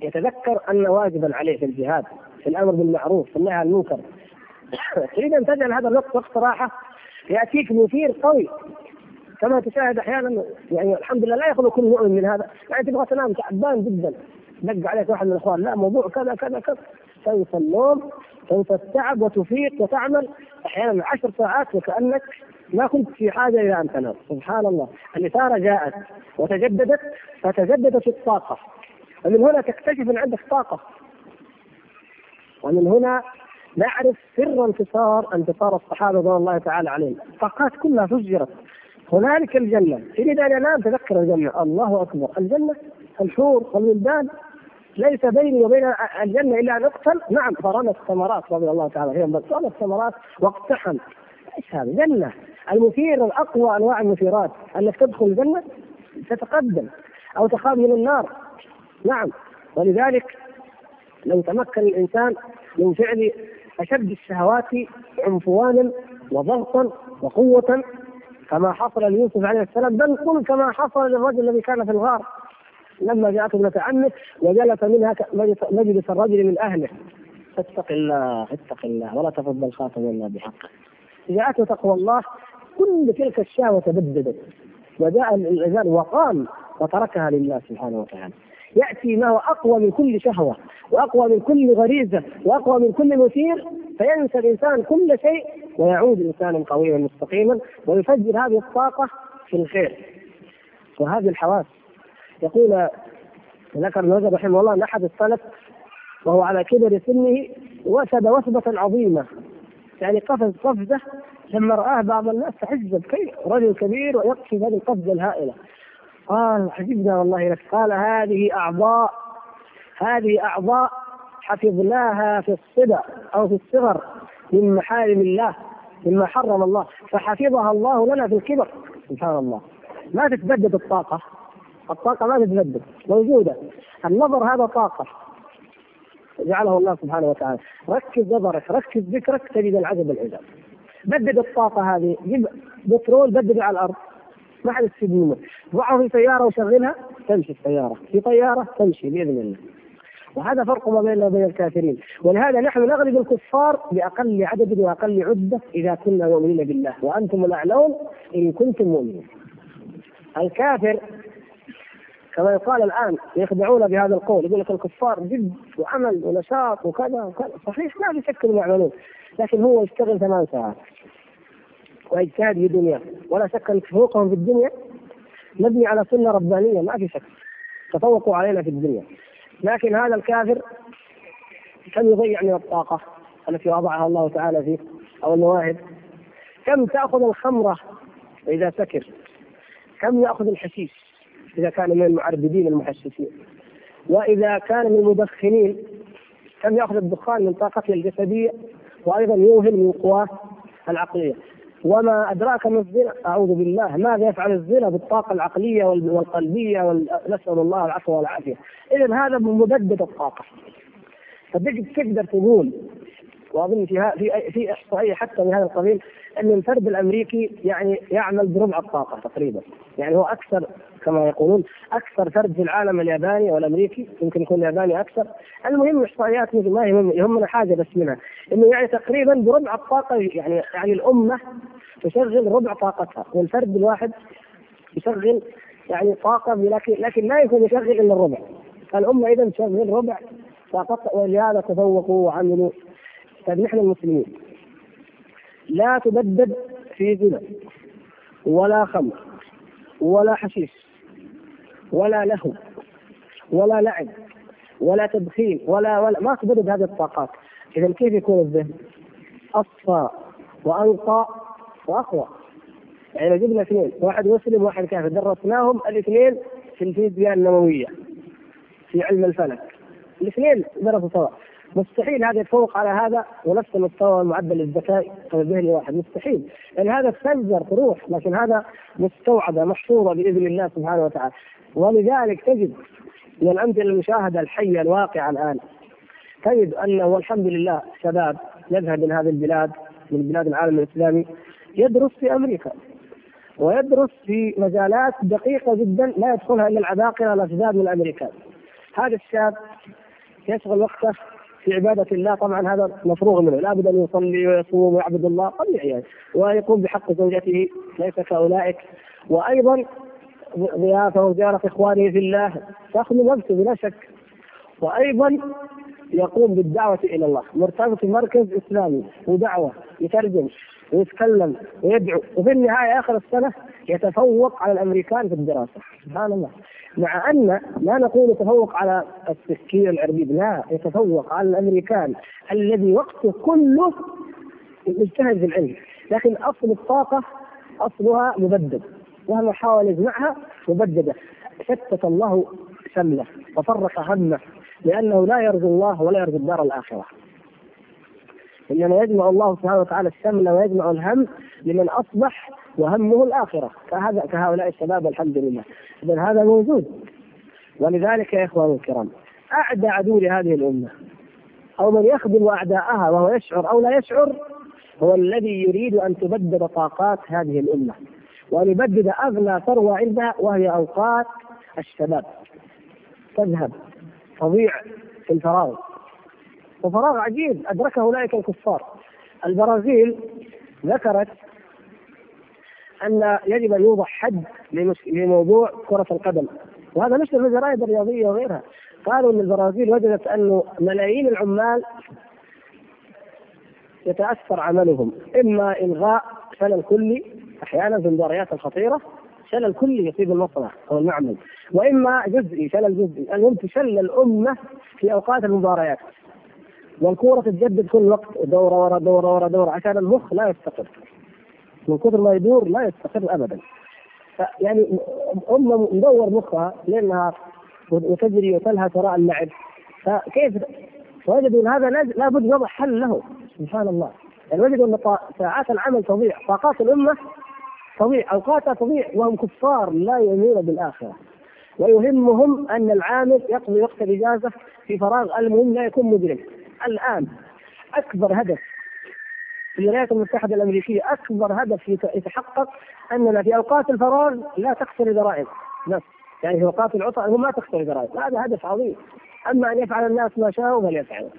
A: يتذكر أن واجبا عليه في الجهاد في الأمر بالمعروف في النهي عن المنكر. تريد أن تجعل هذا الوقت وقت راحة يأتيك مثير قوي. كما تشاهد أحيانا يعني الحمد لله لا يخلو كل مؤمن من هذا. يعني تبغى تنام تعبان جدا. دق عليك واحد من الإخوان لا موضوع كذا كذا كذا. تنسى النوم تنسى التعب وتفيق وتعمل. أحيانا عشر ساعات وكأنك ما كنت في حاجة إلى أن تنام. سبحان الله. الإثارة جاءت وتجددت فتجددت الطاقة. ومن هنا تكتشف ان عندك طاقة. ومن هنا نعرف سر انتصار انتصار الصحابة رضوان الله تعالى عليهم. الطاقات كلها فجرت. هنالك الجنة. تريد أن انام تذكر الجنة. الله أكبر. الجنة الحور والولدان. ليس بيني وبين الجنة إلا أن أقتل. نعم فرمى الثمرات رضي الله تعالى عنهم بس الثمرات واقتحم. إيش هذا؟ جنة. المثير الأقوى أنواع المثيرات انك تدخل الجنة تتقدم أو تخاف من النار. نعم. ولذلك لو تمكن الإنسان من فعل أشد الشهوات عنفوانا وضغطا وقوة كما حصل ليوسف عليه السلام بل قل كما حصل للرجل الذي كان في الغار. لما جاءته ابنة عمه وجلس منها مجلس الرجل من أهله. اتق الله اتق الله ولا تفض الخاتم الا بحقه جاءته تقوى الله كل تلك الشهوة تبددت. وجاء الإنسان وقام وتركها لله سبحانه وتعالى. يأتي ما هو أقوى من كل شهوة وأقوى من كل غريزة وأقوى من كل مثير. فينسى الإنسان كل شيء ويعود إنسانا قويا مستقيما ويفجر هذه الطاقة في الخير. وهذه الحواس. يقول ذكر ابن رحمه الله أن أحد السلف وهو على كبر سنه وثب وثبة عظيمة. يعني قفز قفزة لما رآه بعض الناس تحجب كيف رجل كبير ويقفز هذه القفزة الهائلة. قال عجبنا والله لك قال هذه أعضاء هذه أعضاء حفظناها في الصبا أو في الصغر من محارم الله مما حرم الله فحفظها الله لنا في الكبر. سبحان الله. ما تتبدد الطاقة. الطاقة ما تتبدد موجودة. النظر هذا طاقة. جعله الله سبحانه وتعالى. ركز نظرك ركز ذكرك تجد العجب العجاب بدد الطاقة هذه. جيب بترول بدده على الأرض. ما حد يستفيد منه. ضعه في سيارة وشغلها تمشي السيارة في طيارة تمشي بإذن الله. وهذا فرق ما بيننا وبين الكافرين. ولهذا نحن نغلب الكفار بأقل عدد وأقل عدة إذا كنا مؤمنين بالله. وأنتم الأعلون إن كنتم مؤمنين. الكافر كما يقال الآن يخدعون بهذا القول يقول لك الكفار جد وعمل ونشاط وكذا وكذا. صحيح ما في شك انهم يعملون لكن هو يشتغل ثمان ساعات. ويجتهد في دنياه ولا شك أن تفوقهم في الدنيا مبني على سنة ربانية ما في شك. تفوقوا علينا في الدنيا. لكن هذا الكافر كم يضيع من الطاقة التي وضعها الله تعالى فيه أو المواهب؟ كم تأخذ الخمرة إذا سكر؟ كم يأخذ الحشيش؟ إذا كان من المعربدين المحششين وإذا كان من المدخنين كم يأخذ الدخان من طاقته الجسدية وأيضا يوهن من قواه العقلية. وما أدراك ما الزنا؟ أعوذ بالله. ماذا يفعل الزنا بالطاقة العقلية والقلبية نسأل الله العفو والعافية. إذا هذا مبدد الطاقة. فتقدر تقول وأظن في في في احصائيه حتى من هذا القبيل أن الفرد الأمريكي يعني يعمل بربع الطاقة تقريبا. يعني هو أكثر كما يقولون أكثر فرد في العالم الياباني والأمريكي يمكن يكون الياباني أكثر. المهم إحصائيات ما يهم يهمنا حاجة بس منها. إنه يعني تقريبا بربع الطاقة يعني يعني الأمة تشغل ربع طاقتها. والفرد الواحد يشغل يعني طاقة لكن لكن لا يكون يشغل إلا الربع. الامه اذا تشغل ربع طاقتها ولهذا تفوقوا وعملوا. طيب نحن المسلمين. لا تبدد في زنا ولا خمر ولا حشيش ولا لهو ولا لعب ولا تدخين ولا ولا ما تبدد هذه الطاقات. اذا كيف يكون الذهن؟ أصفى وأنقى وأقوى. يعني لو جبنا اثنين واحد مسلم وواحد كافر درسناهم الاثنين في الفيزياء النووية في علم الفلك. الاثنين درسوا سوا. مستحيل هذا يتفوق على هذا ونفس مستوى معدل الذكاء الذهني واحد مستحيل. لأن هذا تفجر تروح لكن هذا مستوعبه محفوظة بإذن الله سبحانه وتعالى. ولذلك تجد من الأمثلة المشاهدة الحية الواقعة الآن. تجد انه والحمد لله شباب يذهب من هذه البلاد من بلاد العالم الإسلامي يدرس في أمريكا. ويدرس في مجالات دقيقة جدا لا يدخلها إلا العباقرة الاشباب من الأمريكان. هذا الشاب يشغل وقته في عبادة الله طبعا هذا مفروغ منه. لابد أن يصلي ويصوم ويعبد الله طبيعي يعني. ويقوم بحق زوجته ليس كأولئك. وأيضا ضيافة وزيارة إخوانه في الله من وقته بلا شك. وأيضا يقوم بالدعوة إلى الله. مرتبط في مركز إسلامي ودعوة يترجم ويتكلم ويدعو. وفي النهاية آخر السنة يتفوق على الأمريكان في الدراسة. سبحان الله. مع أن لا نقول يتفوق على التفكير العربي لا يتفوق على الأمريكان الذي وقته كله مجتهد في العلم. لكن أصل الطاقة أصلها مبدد. وهو حاول يجمعها مبددة. شتت الله شمله وفرق همه. لأنه لا يرجو الله ولا يرجو الدار الآخرة. إنما يجمع الله سبحانه وتعالى الشمل ويجمع الهم لمن أصبح وهمه الآخرة. كهذا كهؤلاء الشباب الحمد لله. اذا هذا موجود. ولذلك يا إخواني الكرام أعدى عدو لهذه الأمة. أو من يخدم أعداءها وهو يشعر أو لا يشعر هو الذي يريد أن تبدد طاقات هذه الأمة. وأن يبدد أغلى ثروة عندها وهي أوقات الشباب. تذهب. تضيع في الفراغ. وفراغ عجيب أدركه أولئك الكفار. البرازيل ذكرت أن يجب أن يوضع حد لموضوع كرة القدم. وهذا نشر في الجرائد الرياضيه وغيرها. قالوا إن البرازيل وجدت انه ملايين العمال يتأثر عملهم إما إلغاء شلل كلي أحيانا في المباريات الخطيرة شلل كلي يصيب المصنع أو المعمل. وإما جزئي شلل جزئي. المهم تشل الأمة في أوقات المباريات. والكوره تتجدد كل وقت دورة ورا دورة ورا دورة عشان المخ لا يستقر. من كثر ما يدور لا يستقر ابدا. يعني أمة مدور مخها ليل نهار وتجري وتلهث وراء اللعب. فكيف وجدوا هذا لابد وضع حل له. سبحان الله. يعني وجدوا إن ساعات العمل تضيع. طاقات الأمة تضيع اوقاتها تضيع وهم كفار لا يؤمنون بالآخرة. ويهمهم أن العامل يقضي وقت الإجازة في فراغ. المهم لا يكون مجرم. الآن أكبر هدف في الولايات المتحدة الأمريكية أكبر هدف يتحقق أننا في أوقات الفراغ لا تخسر ضرائب بس يعني في أوقات العطل هو ما تخسر ضرائب هذا هدف عظيم. أما أن يفعل الناس ما شاءوا فليفعلوا.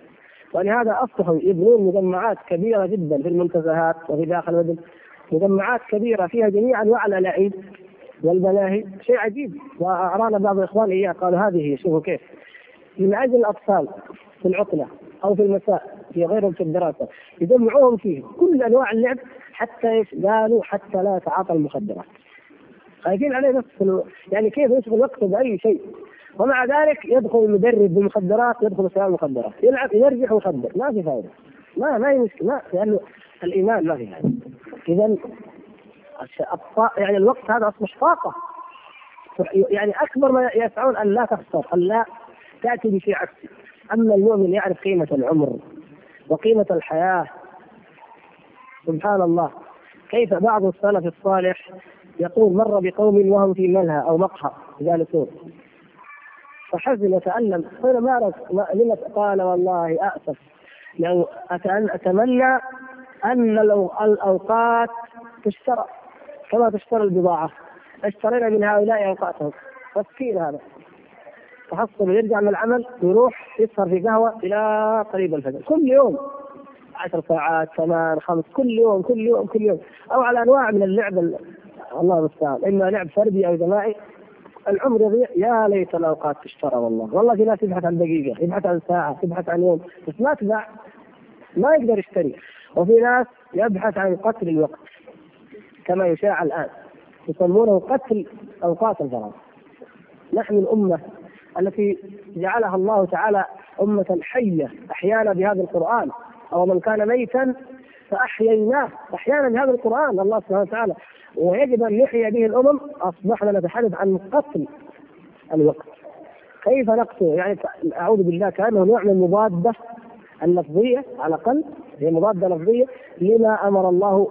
A: ولهذا أصبحوا يبنون مجمعات كبيرة جدا في المنتزهات وفي داخل المدن مجمعات كبيرة فيها جميع انواع الالعاب والملاهي شيء عجيب. وارانا بعض الاخوان إياه قالوا هذه شوفوا كيف. من أجل الأطفال في العطلة أو في المساء في غيرهم في الدراسة يجمعوهم فيه كل أنواع اللعب حتى إيش؟ قالوا حتى لا يتعاطى المخدرات. خايفين عليه بس يعني كيف يشغل وقته بأي شيء. ومع ذلك يدخل المدرب بالمخدرات يدخل سواء المخدرات يلعب يرجع ويخدر. ما في فائده ما ما هي مشكله ما لأنه الإيمان ما في فائده اذا يعني الوقت هذا أصبح طاقه يعني أكبر ما يسعون أن لا تخسر أن لا تأتي بشيء عكسي أما المؤمن يعرف قيمة العمر وقيمة الحياة. سبحان الله. كيف بعض السلف الصالح يقول مر بقوم وهم في ملهى أو مقهى جالسون فحزن وتألم. قال ما لما قال والله أسف لو أتمنى أن الأوقات تشترى كما تشترى البضاعة. اشترينا من هؤلاء أوقاتهم. مسكين هذا. تحصل يرجع من العمل ويروح يسهر في قهوة إلى قريب الفجر. كل يوم. عشر ساعات ثمان خمس كل يوم كل يوم كل يوم. أو على أنواع من اللعب الله المستعان. إما لعب فردي أو جماعي. العمر يضيع. يا ليت الأوقات تشترى والله. والله في ناس يبحث عن دقيقة يبحث عن ساعة يبحث عن يوم. بس ما تباع. ما يقدر يشتري. وفي ناس يبحث عن قتل الوقت كما يشاع الآن. يسمونه قتل أوقات الفراغ. نحن الأمة التي جعلها الله تعالى أمة حية أحيانا بهذا القرآن أو من كان ميتا فأحييناه أحيانا بهذا القرآن الله سبحانه وتعالى. ويجب أن نحيي به الأمم أصبحنا نتحدث عن قتل الوقت. كيف نقتله؟ يعني أعوذ بالله كأنه نوع من المضادة اللفظية على الأقل هي مضادة لفظية لما أمر الله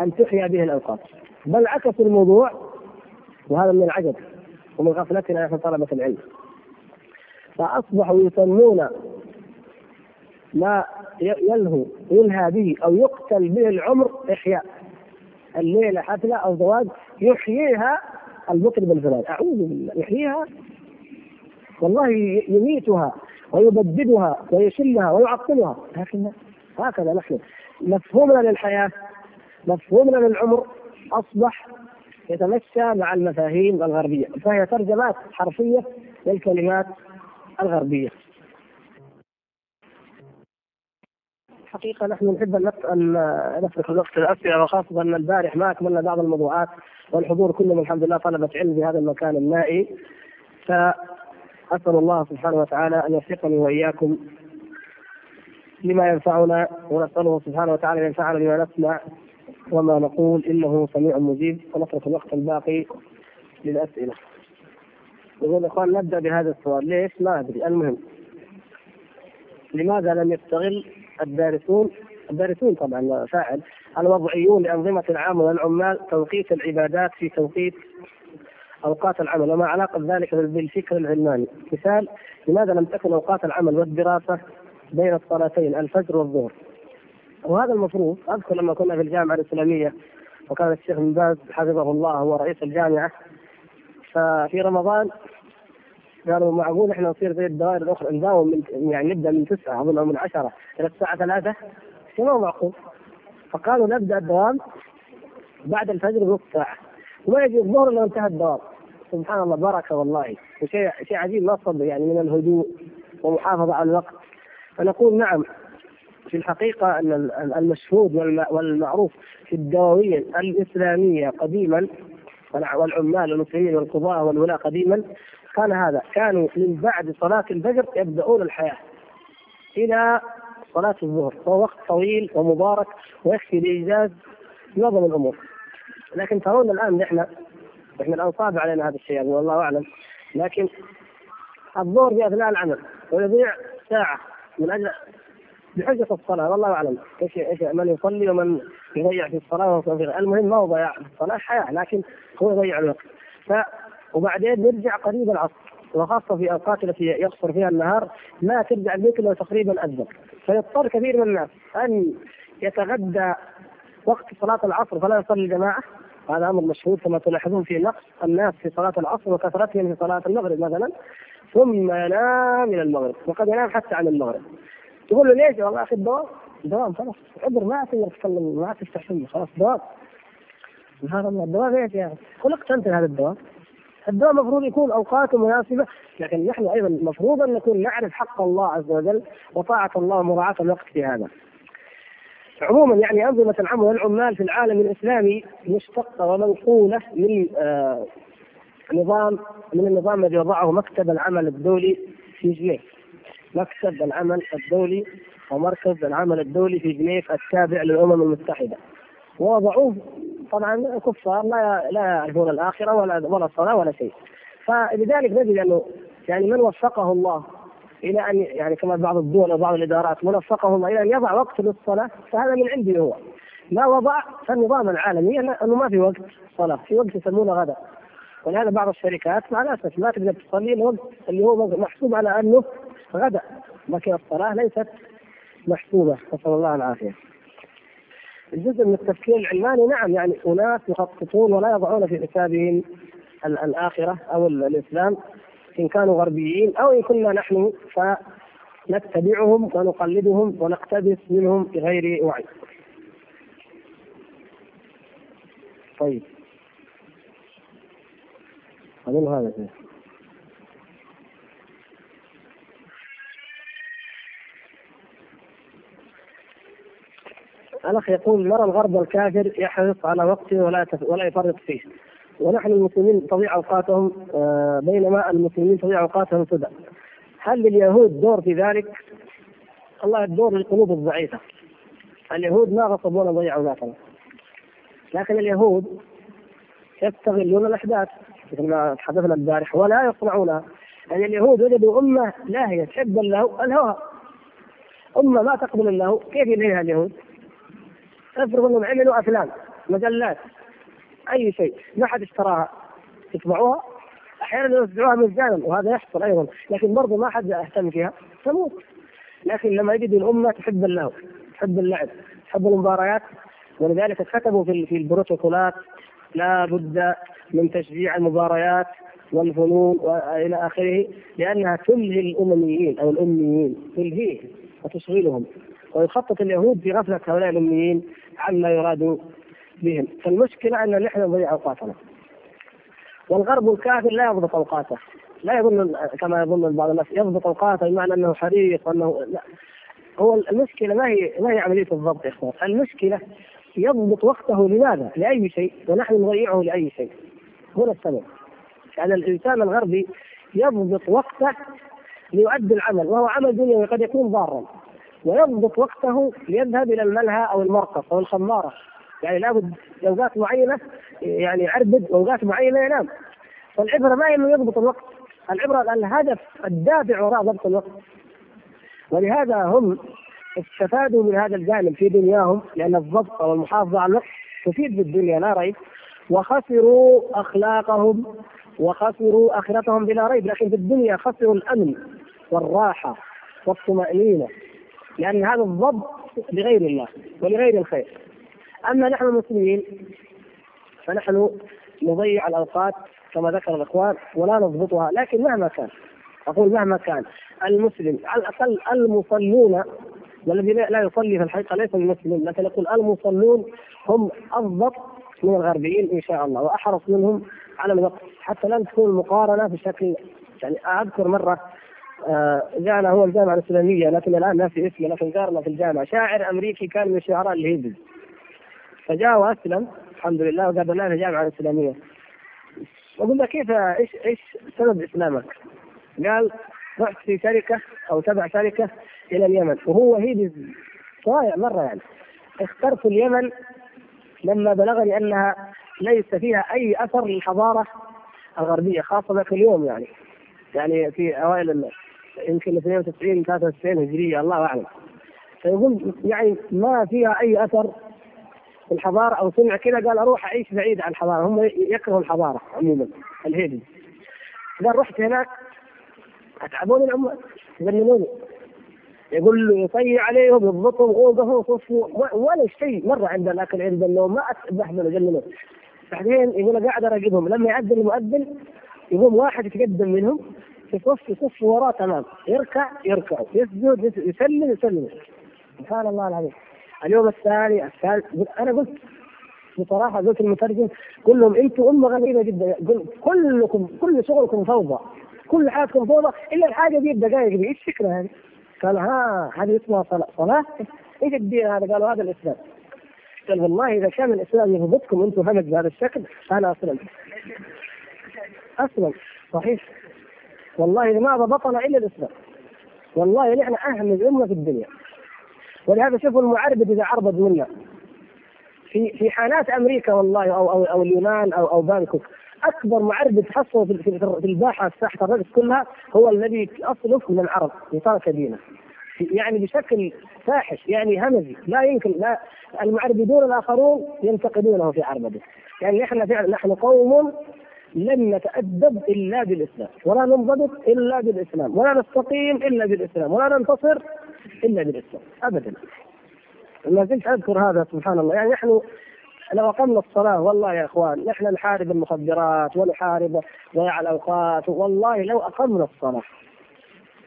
A: أن تحيا به الأوقات. بل عكس الموضوع وهذا من العجب ومن غفلتنا نحن طلبة العلم. فأصبحوا يسمون ما يلهو يلهى به أو يقتل به العمر إحياء. الليلة حفلة أو زواج يحييها المطرب الفلاني. أعوذ بالله يحييها؟ والله يميتها. ويبددها ويشلها ويعطلها لكن هكذا نحن. مفهومنا للحياة مفهومنا للعمر أصبح يتمشى مع المفاهيم الغربية. فهي ترجمات حرفية للكلمات الغربية. حقيقة نحن نحب أن نفرق الوقت الأسئلة وخاصة أن البارح ما أكملنا بعض الموضوعات والحضور كلهم الحمد لله طلبة علم في هذا المكان النائي. فأسأل الله سبحانه وتعالى أن يوفقني وإياكم لما ينفعنا ونسأله سبحانه وتعالى أن ينفعنا بما نسمع وما نقول. إنه سميع مجيب. ونترك الوقت الباقي للأسئلة. يقول إخوان نبدأ بهذا السؤال. ليش؟ ما أدري. المهم لماذا لم يستغل الدارسون؟ الدارسون طبعا فاعل. الوضعيون لأنظمة العامه والعمال توقيت العبادات في توقيت أوقات العمل وما علاقة ذلك بالفكر العلماني. مثال لماذا لم تكن أوقات العمل والدراسة بين الصلاتين الفجر والظهر؟ وهذا المفروض أذكر لما كنا في الجامعة الإسلامية وكان الشيخ بن باز حفظه الله هو رئيس الجامعة ففي رمضان قالوا معقول إحنا نصير زي الدوائر الأخرى نداوم من يعني نبدأ من تسعة أظن أو من عشرة إلى الساعة ثلاثة شيء ما معقول. فقالوا نبدأ الدوام بعد الفجر بنص ساعة. وما يجي الظهر إلا انتهى الدوام. سبحان الله بركه والله. وشيء شيء عجيب ما صدق يعني من الهدوء ومحافظة على الوقت. فنقول نعم في الحقيقة أن المشهود والمعروف في الدواوين الإسلامية قديما والعمال والمسلمين والقضاة والولاة قديما كان هذا. كانوا من بعد صلاة الفجر يبدأون الحياة إلى صلاة الظهر. وهو وقت طويل ومبارك ويكفي لإيجاز معظم الأمور. لكن ترون الآن نحن إحنا الآن صعب علينا هذا الشيء يعني والله أعلم. لكن الظهر في أثناء العمل ويضيع ساعة من أجل بحجة الصلاة والله أعلم إيش إيش من يصلي ومن يضيع في الصلاة المهم ما هو ضياع في الصلاة حياة لكن هو يضيع الوقت. ف وبعدين نرجع قريب العصر وخاصة في أوقات التي يقصر فيها النهار ما ترجع البيت إلا تقريبا أذن فيضطر كثير من الناس أن يتغدى وقت صلاة العصر فلا يصلي الجماعة هذا أمر مشهور كما تلاحظون في نقص الناس في صلاة العصر وكثرتهم في صلاة المغرب مثلا ثم ينام إلى المغرب وقد ينام حتى عن المغرب تقول له ليش والله أخي الدوام دوام خلاص عذر ما تقدر تتكلم ما تفتح فيه خلاص دوام سبحان الله الدوام إيش يا أخي؟ خلقت انت لهذا الدوام الدوام المفروض يكون اوقاته مناسبة لكن نحن أيضا المفروض أن نكون نعرف حق الله عز وجل وطاعة الله ومراعاة الوقت في هذا. عموما يعني أنظمة العمل والعمال في العالم الإسلامي مشتقة ومنقولة من آه نظام من النظام الذي وضعه مكتب العمل الدولي في جنيف. مكتب العمل الدولي ومركز العمل الدولي في جنيف التابع للأمم المتحدة. ووضعوه طبعا كفار لا لا يعرفون الآخرة ولا ولا الصلاه ولا شيء. فلذلك نجد أنه يعني من وفقه الله إلى أن يعني كما بعض الدول وبعض الإدارات من وفقه الله إلى أن يضع وقت للصلاة فهذا من عنده هو. ما وضع فالنظام العالمي أنه ما في وقت صلاة، في وقت يسمونه غدا. ولهذا بعض الشركات مع الأسف ما تقدر تصلي الوقت اللي هو محسوب على أنه غدا، لكن الصلاة ليست محسوبة نسأل الله العافية. جزء من التفكير العلماني نعم يعني أناس يخططون ولا يضعون في حسابهم الآخرة أو الإسلام إن كانوا غربيين أو إن كنا نحن فنتبعهم ونقلدهم ونقتبس منهم بغير وعي. طيب. أظن هذا فيه. الأخ يقول نرى الغرب الكافر يحرص على وقته ولا ولا يفرط فيه ونحن المسلمين تضيع أوقاتهم آه، بينما المسلمين تضيع أوقاتهم سدى. هل لليهود دور في ذلك؟ الله الدور للقلوب الضعيفة. اليهود ما غصبونا ضيعوا ذاتنا لكن اليهود يستغلون الأحداث مثل ما تحدثنا البارح ولا يصنعونها يعني اليهود وجدوا أمة لاهيه تحب اللهو الهوى. أمة ما تقبل اللهو كيف يلهيها اليهود؟ افرض أنهم عملوا أفلام مجلات أي شيء. ما حد اشتراها يطبعوها أحيانا يوزعوها مجانا وهذا يحصل أيضا. لكن برضه ما حد يهتم فيها. تموت. لكن لما يجد الأمة تحب اللهو تحب اللعب تحب المباريات. ولذلك كتبوا في في البروتوكولات لا بد من تشجيع المباريات والفنون وإلى آخره لأنها تلهي الأمميين أو الأميين تلهيهم وتشغلهم. ويخطط اليهود في غفلة هؤلاء الأميين عما يراد بهم. فالمشكلة أن نحن نضيع أوقاتنا. والغرب الكافر لا يضبط أوقاته. لا يظن كما يظن بعض الناس يضبط أوقاته بمعنى أنه حريص وأنه لا. هو المشكلة ما هي ما هي عملية الضبط يا إخوان. المشكلة يضبط وقته لماذا؟ لأي شيء ونحن نضيعه لأي شيء. هنا السبب. يعني الإنسان الغربي يضبط وقته ليؤدي العمل وهو عمل دنيوي قد يكون ضارا. ويضبط وقته ليذهب إلى الملهى أو المرقص أو الخمارة. يعني لابد أوقات معينة يعني يعربد واوقات معينة ينام. فالعبرة ما هي إنه يضبط الوقت العبرة الهدف الدافع وراء ضبط الوقت. ولهذا هم استفادوا من هذا الجانب في دنياهم لأن الضبط أو المحافظه على الوقت تفيد في الدنيا لا ريب. وخسروا أخلاقهم وخسروا آخرتهم بلا ريب. لكن في الدنيا خسروا الأمن والراحة والطمأنينة لأن هذا الضبط لغير الله ولغير الخير. أما نحن المسلمين فنحن نضيع الأوقات كما ذكر الإخوان ولا نضبطها لكن مهما كان أقول مهما كان المسلم على الأقل المصلون والذي لا يصلي في الحقيقة ليس المسلم لكن يقول المصلون هم اضبط من الغربيين إن شاء الله وأحرص منهم على الوقت حتى لا تكون المقارنة بشكل يعني أذكر مرة آه جاءنا هو الجامعة الإسلامية لكن الآن ناسي اسمه لكن زارنا في الجامعة شاعر أمريكي كان من شعراء الهيبز فجاء واسلم الحمد لله. وقال لنا الجامعة الاسلاميه وقلنا كيف إيش إيش سبب إسلامك؟ قال رحت في شركة أو تبع شركة إلى اليمن وهو هيبز صايع مرة يعني. اخترت اليمن لما بلغني أنها ليس فيها أي أثر للحضارة الغربية خاصة ذاك اليوم يعني. يعني في أوائل يمكن 92 93 هجرية الله أعلم. فيقول يعني ما فيها أي أثر في الحضارة أو سمع كذا قال أروح أعيش بعيد عن الحضارة. هم يكرهوا الحضارة عموما الهيبز قال رحت هناك أتعبوني العمال يذنبوني يقول له يطيع عليهم يضبطهم اوقفوا صفوا ولا شيء مرة عند الأكل عند النوم ما بحمل اجلهم بعدين يقول قاعد أراقبهم. لما يعدل المؤذن يقوم واحد يتقدم منهم يصف يصف وراه تمام. يركع يركع. يسجد يسلم يسلم. سبحان الله العظيم. اليوم الثاني الثالث. أنا قلت بصراحة قلت المترجم قل لهم أنتم أمة غريبة جدا. كلكم كل شغلكم فوضى. كل حياتكم فوضى إلا الحاجة دي الدقائق دي. إيش الفكرة هذه؟ قال ها هذه اسمها صلاة. صلاة؟ إيش الدين هذا؟ قالوا هذا الإسلام. قال والله إذا كان الإسلام يهبطكم أنتم همج بهذا الشكل فانا اسلم اسلم صحيح. والله ما ضبطنا إلا الإسلام. والله نحن اهمل امه في الدنيا. ولهذا شوفوا المعربد إذا عربد منا في في حانات أمريكا والله أو أو, أو اليونان أو أو بانكوك أكبر معربد حصله في في الباحة ساحه الرقص كلها هو الذي اصله من العرب وترك دينه يعني بشكل فاحش يعني همزي لا يمكن لا المعربدون الآخرون ينتقدونه في عربده يعني نحن فعلا نحن قوم لن نتأدب إلا بالإسلام ولا ننضبط إلا بالإسلام ولا نستقيم إلا بالإسلام ولا ننتصر إلا بالإسلام أبدا. ما زلت أذكر هذا سبحان الله. يعني نحن لو أقمنا الصلاة والله يا إخوان نحن نحارب المخدرات ونحارب ضياع الأوقات. والله لو أقمنا الصلاة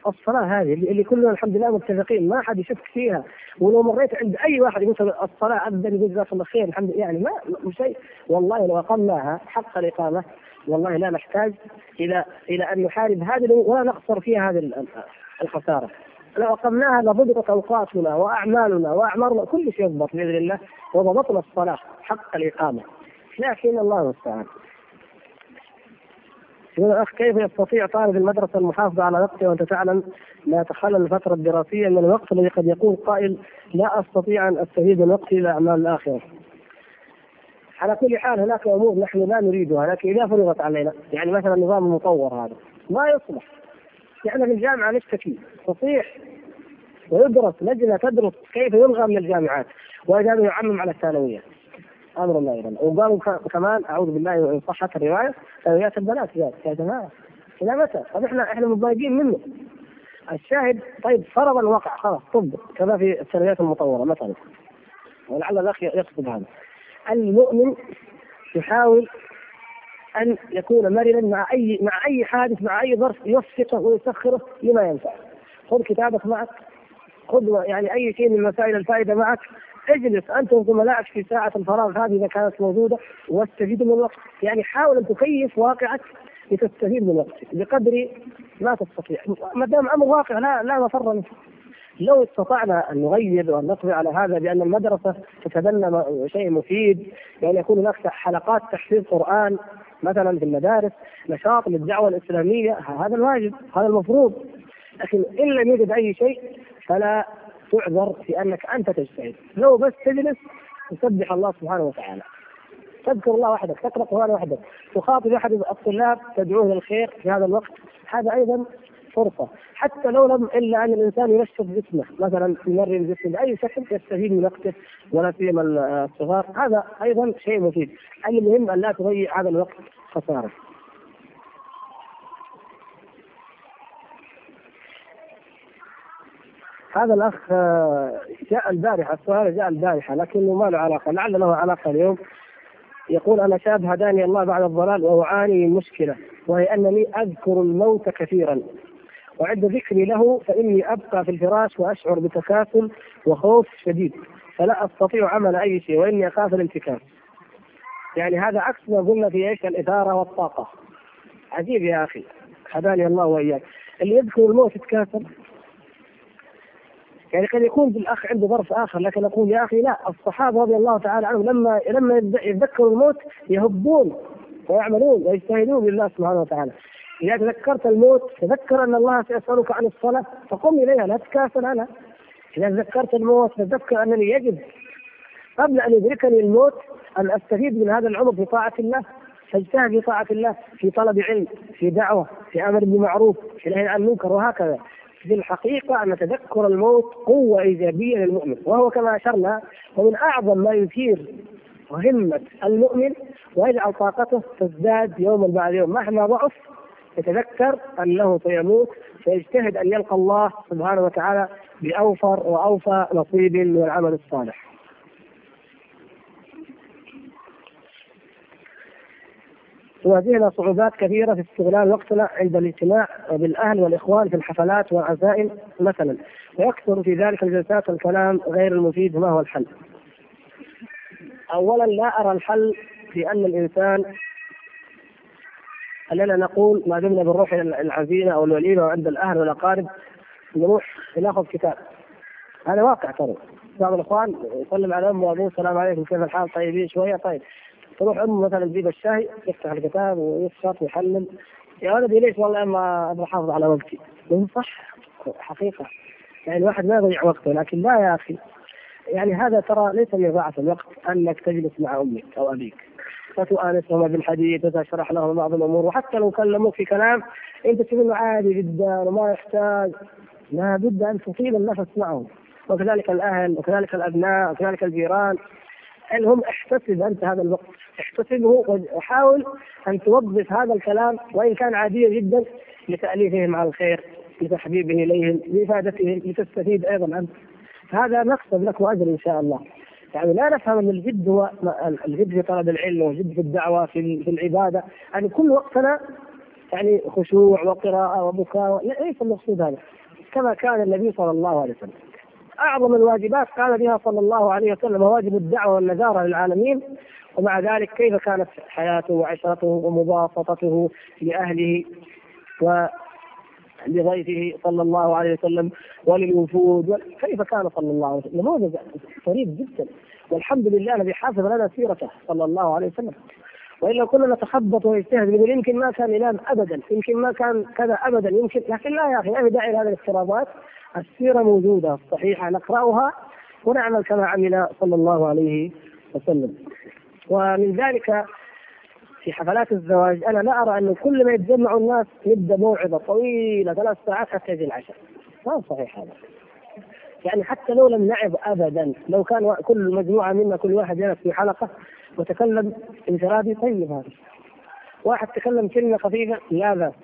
A: الصلاة هذه اللي كلنا الحمد لله متفقين ما حد يشك فيها. ولو مريت عند أي واحد يقول الصلاة أذن يقول جزاك الله خير الحمد لله. يعني ما شيء. والله لو أقمناها حق الإقامة والله لا نحتاج إلى إلى أن نحارب هذه ولا نخسر فيها هذه الخسارة. لو أقمناها لضبطت أوقاتنا وأعمالنا وأعمارنا كل شيء يضبط بإذن الله وضبطنا الصلاة حق الإقامة لكن الله المستعان يقول الأخ كيف يستطيع طالب المدرسة المحافظة على وقته وأنت تعلم لا تخلل الفترة الدراسية من الوقت الذي قد يقول قائل لا أستطيع أن أستفيد من وقتي إلى أعمال الآخرة. على كل حال هناك أمور نحن لا نريدها لكن إذا فرضت علينا يعني مثلا النظام المطور هذا ما يصلح. إحنا في الجامعة نشتكي تصيح ويدرس لجنة تدرس كيف يلغى من الجامعات. وإذا يعمم على الثانوية. أمر الله أيضا وقالوا كمان أعوذ بالله ان صحت الرواية ثانويات البنات. يا جماعة إلى متى؟ طب إحنا إحنا متضايقين منه. الشاهد طيب فرضا وقع خلاص طب كما في الثانويات المطورة مثلا. ولعل الأخ يقصد هذا. المؤمن يحاول أن يكون مرنا مع أي مع أي حادث مع أي ظرف يوفقه ويسخره لما ينفع. خذ كتابك معك. خذ يعني أي شيء من مسائل الفائدة معك. اجلس انت وزملائك في ساعة الفراغ هذه إذا كانت موجودة واستفيد من الوقت، يعني حاول أن تكيف واقعك لتستفيد من وقتك. بقدر ما تستطيع، ما دام أمر واقع لا لا مفر منه. لو استطعنا أن نغير وأن نقضي على هذا بأن المدرسة تتبنى شيء مفيد بان يكون هناك حلقات تحفيظ قرآن مثلا في المدارس نشاط للدعوة الإسلامية هذا الواجب هذا المفروض. لكن إن لم يوجد أي شيء فلا تعذر في أنك أنت تجتهد. لو بس تجلس تسبح الله سبحانه وتعالى. تذكر الله وحدك تقرأ قرآن وحدك. تخاطب أحد الطلاب تدعوه للخير في هذا الوقت. هذا أيضا فرصه حتى لو لم إلا أن الإنسان ينشط جسمه مثلا يمرن جسمه بأي شكل يستفيد من وقته ولا سيما الصغار هذا أيضا شيء مفيد. المهم أن لا تضيع هذا الوقت خسارة. هذا الأخ آه، جاء البارحة السؤال جاء البارحة لكنه ما له علاقة لعل له علاقة اليوم. يقول أنا شاب هداني الله بعد الضلال واعاني من مشكلة وهي أنني أذكر الموت كثيرا. وعند ذكري له فإني أبقى في الفراش وأشعر بتكاسل وخوف شديد فلا أستطيع عمل أي شيء وإني أخاف الانتكاس. يعني هذا عكس ما قلنا في إيش؟ الإثارة والطاقة. عجيب يا أخي هداني الله وإياك. اللي يذكر الموت يتكاسل يعني قد يكون الأخ عنده ظرف آخر لكن أقول يا أخي لا الصحابة رضي الله تعالى عنهم لما لما يتذكروا الموت يهبون ويعملون ويجتهدون لله سبحانه وتعالى. إذا تذكرت الموت تذكر أن الله سيسألك عن الصلاة فقم إليها لا تكاسل عنها. إذا تذكرت الموت تذكر أنني يجب قبل أن يدركني الموت أن أستفيد من هذا العمر في طاعة الله فاجتهد في طاعة الله في طلب علم في دعوة في أمر بالمعروف في نهي عن المنكر وهكذا في الحقيقة أن تذكر الموت قوة إيجابية للمؤمن وهو كما أشرنا ومن أعظم ما يثير همة المؤمن ويجعل طاقته تزداد يوما بعد يوم مهما ضعف يتذكر أنه سيموت فيجتهد أن يلقى الله سبحانه وتعالى بأوفر وأوفى نصيب من العمل الصالح تواجهنا صعوبات كثيرة في استغلال وقتنا عند الاجتماع بالاهل والإخوان في الحفلات والعزائم مثلا ويكثر في ذلك الجلسات الكلام غير المفيد ما هو الحل؟ اولا لا أرى الحل في أن الإنسان اننا نقول ما دمنا بنروح إلى العزيمة أو الوليمة وعند الأهل والأقارب نروح ناخذ كتاب. هذا واقع ترى. بعض الإخوان يسلم على أمه وأبوه السلام عليكم كيف الحال؟ طيبين شوية؟ طيب. تروح أمه مثلا تجيب الشاي يفتح الكتاب ويشرب ويحلل. يا ولدي ليش والله ما أبغى أحافظ على وقتي صح حقيقة. يعني الواحد ما يضيع وقته لكن لا يا أخي. يعني هذا ترى ليس من إضاعة الوقت أنك تجلس مع أمك أو أبيك. فتؤانسهما بالحديث وتشرح لهم بعض الأمور. وحتى لو كلموك في كلام أنت تشوف إنه عادي جدا وما يحتاج. لابد أن تطيل النفس معهم. وكذلك الأهل وكذلك الأبناء وكذلك الجيران. المهم احتسب أنت هذا الوقت. احتسبه وحاول أن توظف هذا الكلام وإن كان عاديا جدا لتأليفهم على الخير لتحبيبه إليهم لإفادتهم لتستفيد أيضا انت هذا مكسب لك وأجر إن شاء الله. يعني لا نفهم أن الجد هو الجد في طلب العلم والجد في الدعوة في في العبادة. يعني كل وقتنا يعني خشوع وقراءة وبكاء ليس المقصود هذا. كما كان النبي صلى الله عليه وسلم. أعظم الواجبات قال بها صلى الله عليه وسلم واجب الدعوة والنذارة للعالمين. ومع ذلك كيف كانت حياته وعشرته ومباسطته لأهله و لضيفه صلى الله عليه وسلم وللوفود كيف كان صلى الله عليه وسلم؟ نموذج فريد جدا. والحمد لله الذي حافظ لنا سيرته صلى الله عليه وسلم. وإلا كنا نتخبط ونجتهد نقول يمكن ما كان ينام ابدا يمكن ما كان كذا ابدا يمكن لكن لا يا أخي ما في داعي لهذه الافتراضات. السيرة موجودة الصحيحه نقرأها ونعمل كما عمل صلى الله عليه وسلم. ومن ذلك في حفلات الزواج أنا لا أرى أنه كل ما يتجمع الناس يبدأ موعظة طويلة ثلاث ساعات حتى يجي العشاء. ما صحيح هذا. يعني حتى لو لم نعظ ابدا لو كان كل مجموعة منا كل واحد جلس في حلقة وتكلم انفرادي طيب هذا. واحد تكلم كلمة خفيفة لا بأس.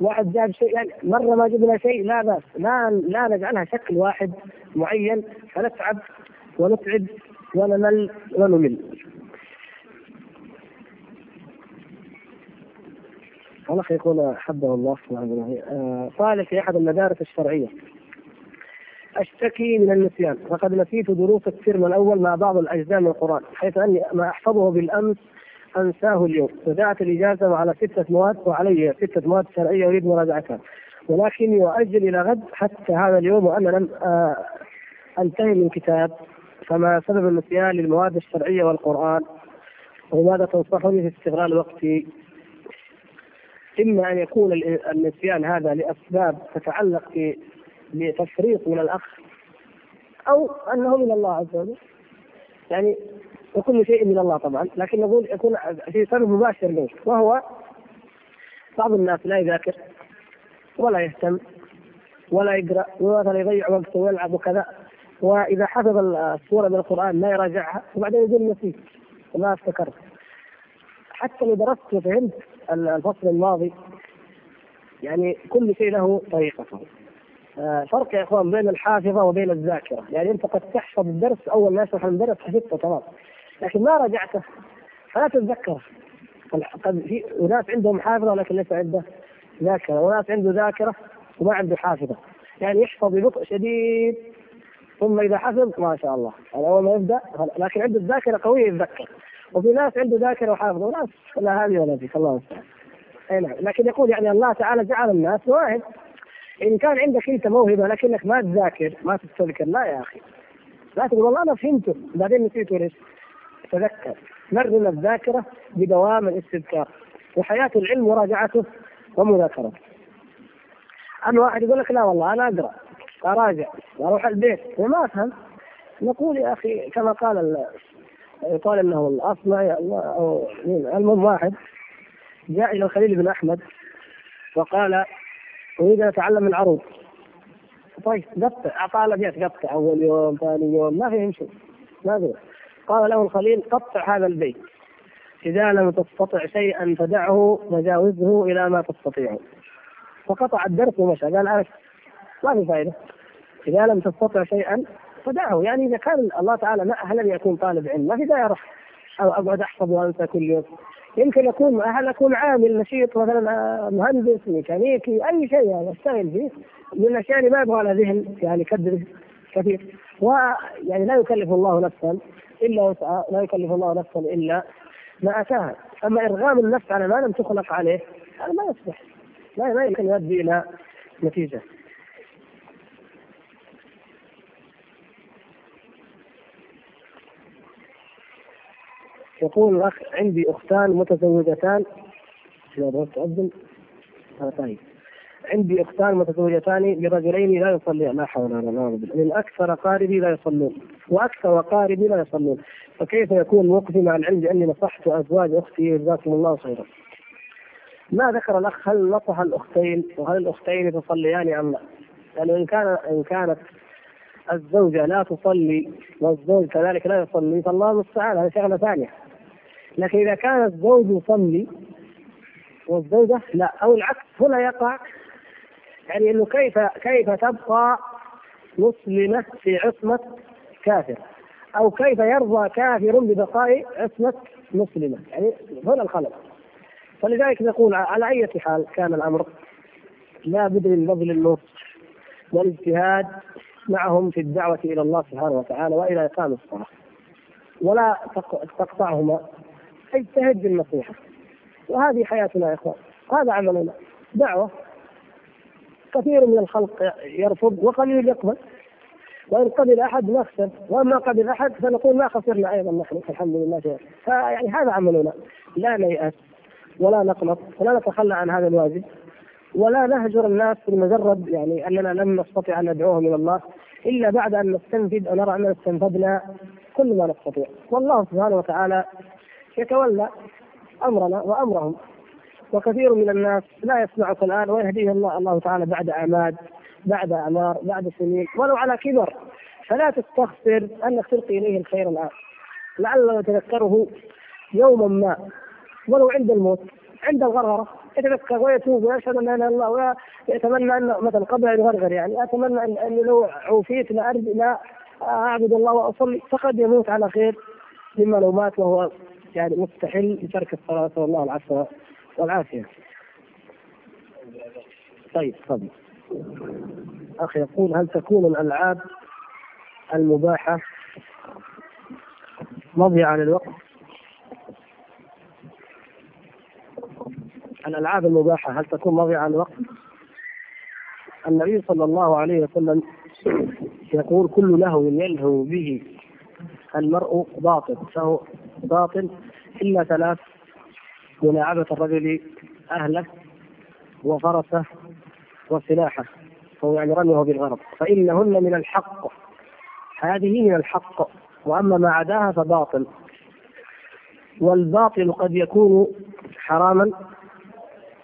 A: واحد جاب شيء يعني مرة ما جبنا شيء لا بأس. لا لا نجعلها شكل واحد معين فنتعب ونتعب ونمل ونمل. الأخ يقول حبه الله آه، قال في أحد المدارس الشرعية. أشتكي من النسيان. فقد نسيت دروس الترم الأول مع بعض الأجزاء من القرآن حيث أني ما أحفظه بالأمس أنساه اليوم. فدعت الإجازة على ستة مواد وعلي ستة مواد شرعية أريد مراجعتها. ولكني أؤجل إلى غد حتى هذا اليوم وأنا لم آه، أنتهي من كتاب. فما سبب النسيان للمواد الشرعية والقرآن؟ وماذا تنصحني في استغلال وقتي؟ إما أن يكون النسيان هذا لأسباب تتعلق بتفريط من الأخ أو أنه من الله عز وجل. يعني وكل شيء من الله طبعا لكن نقول يكون في سبب مباشر له وهو بعض الناس لا يذاكر ولا يهتم ولا يقرأ ومثلا يضيع وقته ويلعب وكذا وإذا حفظ السورة من القرآن ما يراجعها وبعدين يقول نسيت وما افتكرت. حتى لو درست وفهمت الفصل الماضي يعني كل شيء له طريقته. آه، فرق يا إخوان بين الحافظة وبين الذاكرة، يعني أنت قد تحفظ الدرس أول ما يشرح المدرس حفظته تمام، لكن ما راجعته فلا تتذكره. قد في وناس عندهم حافظة ولكن ليس عنده ذاكرة، وناس عنده ذاكرة وما عنده حافظة، يعني يحفظ ببطء شديد. ثم إذا حفظ ما شاء الله، يعني أول ما يبدأ لكن عنده الذاكرة قوية يتذكر. وفي ناس عنده ذاكرة وحافظه وناس لا هذه ولا ذيك الله المستعان. أي نعم. لكن يقول يعني الله تعالى جعل الناس واحد. إن كان عندك أنت موهبة لكنك ما تذاكر ما تستذكر لا يا أخي. لا تقول والله أنا فهمته بعدين نسيته ليش؟ تذكر. مرن الذاكرة بدوام الاستذكار. وحياة العلم مراجعته ومذاكرته. أما واحد يقول لك لا والله أنا أقرأ أراجع وأروح البيت. وما أفهم. نقول يا أخي كما قال يقال إنه الاصمعي أو المهم واحد جاء إلى الخليل بن أحمد وقال أريد أن أتعلم العروض. طيب قطع أعطاه الابيات قطع أول يوم ثاني يوم ما فهم شيء ما في. قال له الخليل قطع هذا البيت. إذا لم تستطع شيئا فدعه وجاوزه إلى ما تستطيع. فقطع الدرس ومشى. قال أنا ما في فائده إذا لم تستطع شيئا فدعه. يعني إذا كان الله تعالى ما أهلا يكون طالب علم ما في داعي أروح أو أقعد أحفظ وأنسى كل يوم. يمكن أكون أهل أكون عامل نشيط مثلا آه، مهندس ميكانيكي أي شيء يعني أشتغل فيه. من الأشياء اللي ما يبغى لها ذهن يعني يكدر كثير. ويعني لا يكلف الله نفسا إلا وسعها لا يكلف الله نفسا إلا ما أتاها. أما إرغام النفس على ما لم تخلق عليه هذا ما يصلح. لا ما يمكن يؤدي إلى نتيجة. يقول الأخ عندي أختان متزوجتان. طيب. عندي أختان متزوجتان برجلين لا يصليان لا حول ولا قوة من أكثر قاربي لا يصلون. وأكثر قاربي لا يصلون. فكيف يكون موقفي مع العلم بأني نصحت أزواج أختي؟ جزاكم الله خيرا. ما ذكر الأخ هل نصح الأختين؟ وهل الأختين تصليان أم لا؟ لأنه إن كان إن كانت الزوجة لا تصلي والزوج كذلك لا يصلي فالله المستعان. هذه شغلة ثانية. لكن إذا كان الزوج يصلي والزوجة لا أو العكس هنا يقع يعني إنه كيف كيف تبقى مسلمة في عصمة كافر؟ أو كيف يرضى كافر ببقاء عصمة مسلمة؟ يعني هنا الخلل. فلذلك نقول على أي حال كان الأمر لا بد من بذل النصح والإجتهاد معهم في الدعوة إلى الله سبحانه وتعالى وإلى إقام الصلاة. ولا تقطعهما. اجتهد بالنصيحة. وهذه حياتنا يا إخوان. هذا عملنا. دعوة. كثير من الخلق يرفض وقليل يقبل. وإن قبل أحد نخسر. وما قبل أحد فنقول ما خسرنا أيضا نحن الحمد لله. شيء فيعني هذا عملنا. لا نيأس ولا نقنط ولا نتخلى عن هذا الواجب ولا نهجر الناس بمجرد يعني أننا لم نستطع أن ندعوهم إلى الله إلا بعد أن نستنفذ ونرى أننا استنفذنا كل ما نستطيع. والله سبحانه وتعالى يتولى أمرنا وأمرهم. وكثير من الناس لا يسمعك الآن ويهديه الله الله تعالى بعد اعماد بعد أعمار بعد سنين ولو على كبر. فلا تستخسر انك تلقي إليه الخير الآن. لعله يتذكره يوما ما. ولو عند الموت عند الغرغره يتذكر ويتوب ويشهد أن لا إله إلا الله ويتمنى أن مثلا قبل ان يغرغر يعني أتمنى ان, أن لو عوفيت لا أعبد الله وأصلي فقد يموت على خير مما لو مات وهو يعني مستحل بترك الصلاة نسال الله العفو والعافية. طيب تفضل. أخي يقول هل تكون الألعاب المباحة مضيعة للوقت الألعاب المباحة هل تكون مضيعة للوقت؟ النبي صلى الله عليه وسلم يقول كل لهو يلهو به المرء باطل فهو باطل إلا ثلاث ملاعبة الرجل أهله وفرسه وسلاحه فهو يعني رميه بالغرض. فإنهن من الحق هذه من الحق. وأما ما عداها فباطل. والباطل قد يكون حراما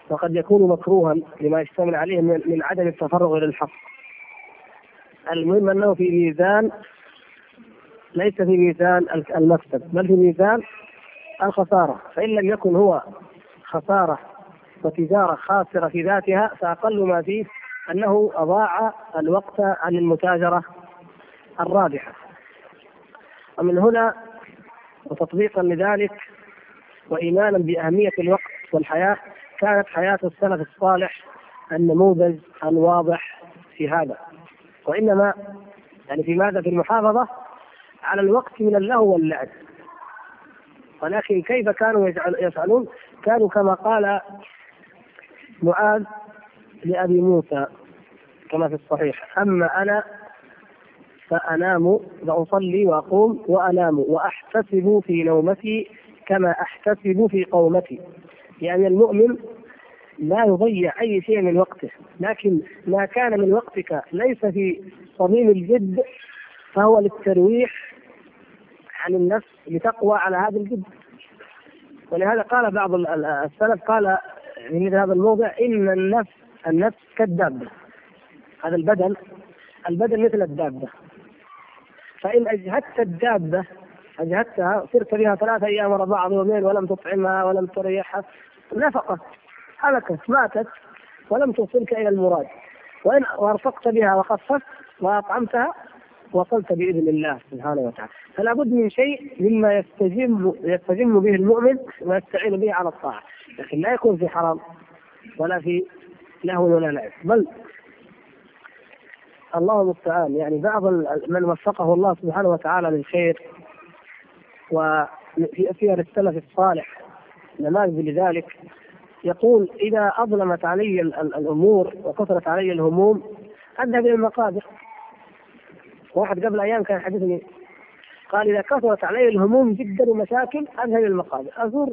A: وقد يكون مكروها لما يشتمل عليه من عدم التفرغ إلى الحق. المهم أنه في ميزان ليس في ميزان المكسب بل في ميزان الخسارة فإن لم يكن هو خسارة وتجارة خاسرة في ذاتها فأقل ما فيه أنه أضاع الوقت عن المتاجرة الرابحة. ومن هنا وتطبيقا لذلك وايمانا بأهمية الوقت والحياة كانت حياة السلف الصالح النموذج الواضح في هذا وإنما يعني في في المحافظة على الوقت من اللهو واللعب. ولكن كيف كانوا يفعلون؟ كانوا كما قال معاذ لأبي موسى كما في الصحيح أما أنا فأنام فأصلي وأقوم وأنام وأحتسب في نومتي كما أحتسب في قومتي. يعني المؤمن لا يضيع أي شيء من وقته لكن ما كان من وقتك ليس في صميم الجد فهو للترويح عن النفس لتقوى على هذا الجد. ولهذا قال بعض السلف قال في مثل هذا الموضع إن النفس النفس كالدابة. هذا البدن البدن مثل الدابة. فإن أجهدت الدابة أجهدتها سرت بها ثلاثة أيام ورا بعض يومين ولم تطعمها ولم تريحها نفقت هلكت ماتت ولم توصلك إلى المراد. وإن وارفقت بها وخففت وأطعمتها وصلت بإذن الله سبحانه وتعالى. فلا بد من شيء مما يستجم يستجم به المؤمن ويستعين به على الطاعة. لكن لا يكون في حرام ولا في لهو ولا لعب. بل الله المستعان. يعني بعض من وفقه الله سبحانه وتعالى للخير وفي سير السلف الصالح نماذج لذلك. يقول إذا أظلمت علي الأمور وكثرت علي الهموم أذهب إلى المقابر. واحد قبل أيام كان يحدثني قال إذا كثرت علي الهموم جدا ومشاكل أذهب المقابر. أزور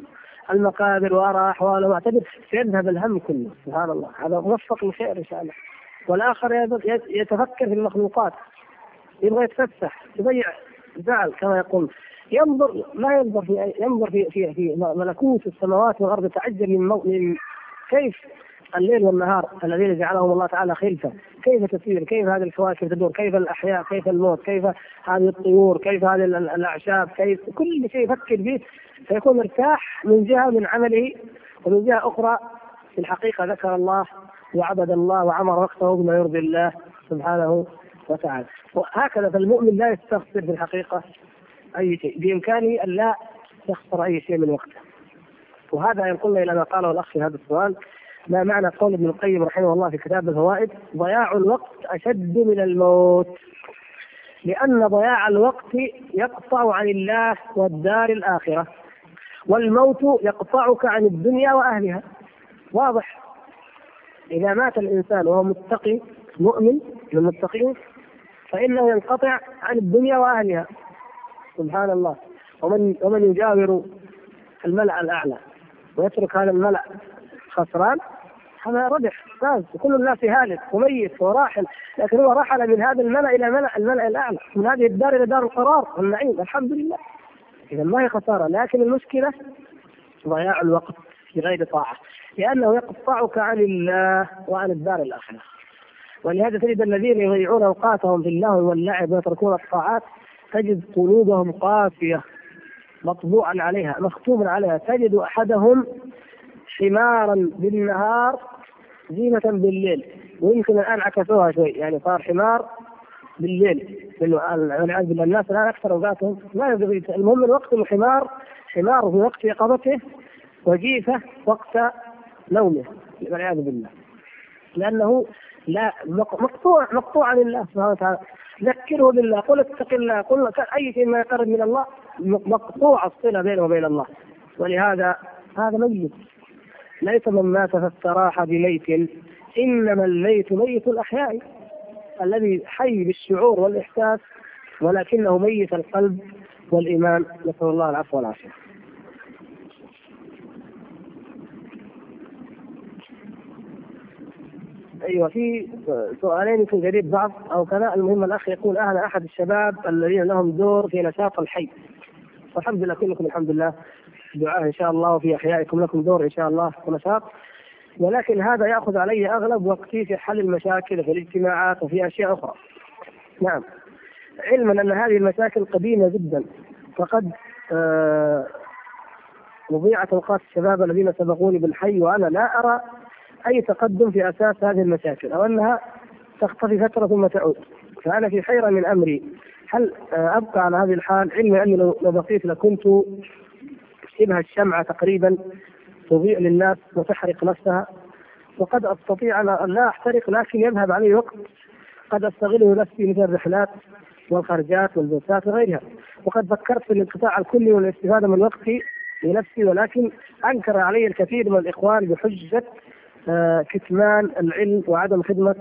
A: المقابر وأرى أحوال واعتبر سيذهب الهم كله. سبحان الله. هذا موفق للخير إن شاء الله. والآخر يتفكر في المخلوقات. يبغى يتفسح يضيع زعل كما يقول. ينظر ما ينظر في ينظر في في, في ملكوت السماوات والأرض يتعجب من, من كيف الليل والنهار الذين جعلهم الله تعالى خلفة، كيف تسير؟ كيف هذه الكواكب تدور؟ كيف الأحياء؟ كيف الموت؟ كيف هذه الطيور؟ كيف هذه الأعشاب؟ كيف كل شيء يفكر فيه فيكون مرتاح من جهة من عمله ومن جهة أخرى في الحقيقة ذكر الله وعبد الله وعمر وقته بما يرضي الله سبحانه وتعالى وهكذا فالمؤمن لا يستخسر في الحقيقة أي شيء بامكانه أن لا يخسر أي شيء من وقته وهذا ينقلنا إلى ما قاله الأخ في هذا السؤال ما معنى قول ابن القيم رحمه الله في كتاب الفوائد؟ ضياع الوقت أشد من الموت. لأن ضياع الوقت يقطع عن الله والدار الآخرة والموت يقطعك عن الدنيا وأهلها. واضح؟ إذا مات الإنسان وهو متقي مؤمن من المتقين فإنه ينقطع عن الدنيا وأهلها. سبحان الله. ومن ومن يجاور الملأ الأعلى ويترك هذا الملأ خسران هذا ربح فاز وكل الناس هالك وميت وراحل. لكن هو رحل من هذا الملأ إلى ملأ الملأ الأعلى. من هذه الدار إلى دار القرار والنعيم الحمد لله. إذا ما هي خسارة؟ لكن المشكلة ضياع الوقت في غير طاعة. لأنه يقطعك عن الله وعن الدار الآخرة. ولهذا تجد الذين يضيعون أوقاتهم في اللهو واللعب ويتركون الطاعات تجد قلوبهم قاسية مطبوعا عليها مختوما عليها. تجد أحدهم حمارا بالنهار زينة بالليل. ويمكن الآن عكسوها شوي يعني صار حمار بالليل. والعياذ بالله الناس الآن أكثر أوقاتهم. ما يقضي المهم الوقت الحمار حمار في وقت يقظته وجيفة وقت نومه. والعياذ بالله. لأنه لا مقطوع مقطوع عن الله سبحانه وتعالى. ذكره بالله. قل اتق الله. قل أي شيء ما يقرب من الله مقطوع الصلة بينه وبين الله. ولهذا هذا ميت. ليس من مات فاستراح بميت إنما الميت ميت الأحياء الذي حي بالشعور والإحساس ولكنه ميت القلب والإيمان. نسأل الله العفو والعافية. أيوه في سؤالين يمكن قريب بعض أو كذا. المهم الأخ يقول أنا أحد الشباب الذين لهم دور في نشاط الحي. والحمد لله كلكم الحمد لله. دعاء إن شاء الله وفي أحيائكم لكم دور إن شاء الله ونشاط ولكن هذا يأخذ علي أغلب وقتي في حل المشاكل في الاجتماعات وفي أشياء أخرى. نعم. علما أن هذه المشاكل قديمة جدا فقد آه وضيعت اوقات الشباب الذين سبقوني بالحي وأنا لا أرى أي تقدم في أساس هذه المشاكل أو أنها تختفي فترة ثم تعود فأنا في حيرة من أمري هل أبقى على هذه الحال علما أني لو بقيت لكنت شبه الشمعة تقريبا تضيء للناس وتحرق نفسها. وقد أستطيع أن لا أحترق لكن يذهب علي وقت. قد أستغله نفسي مثل الرحلات والخرجات والبوسات وغيرها. وقد فكرت في الانقطاع الكلي والاستفادة من وقتي لنفسي ولكن أنكر علي الكثير من الإخوان بحجة آه، كتمان العلم وعدم خدمة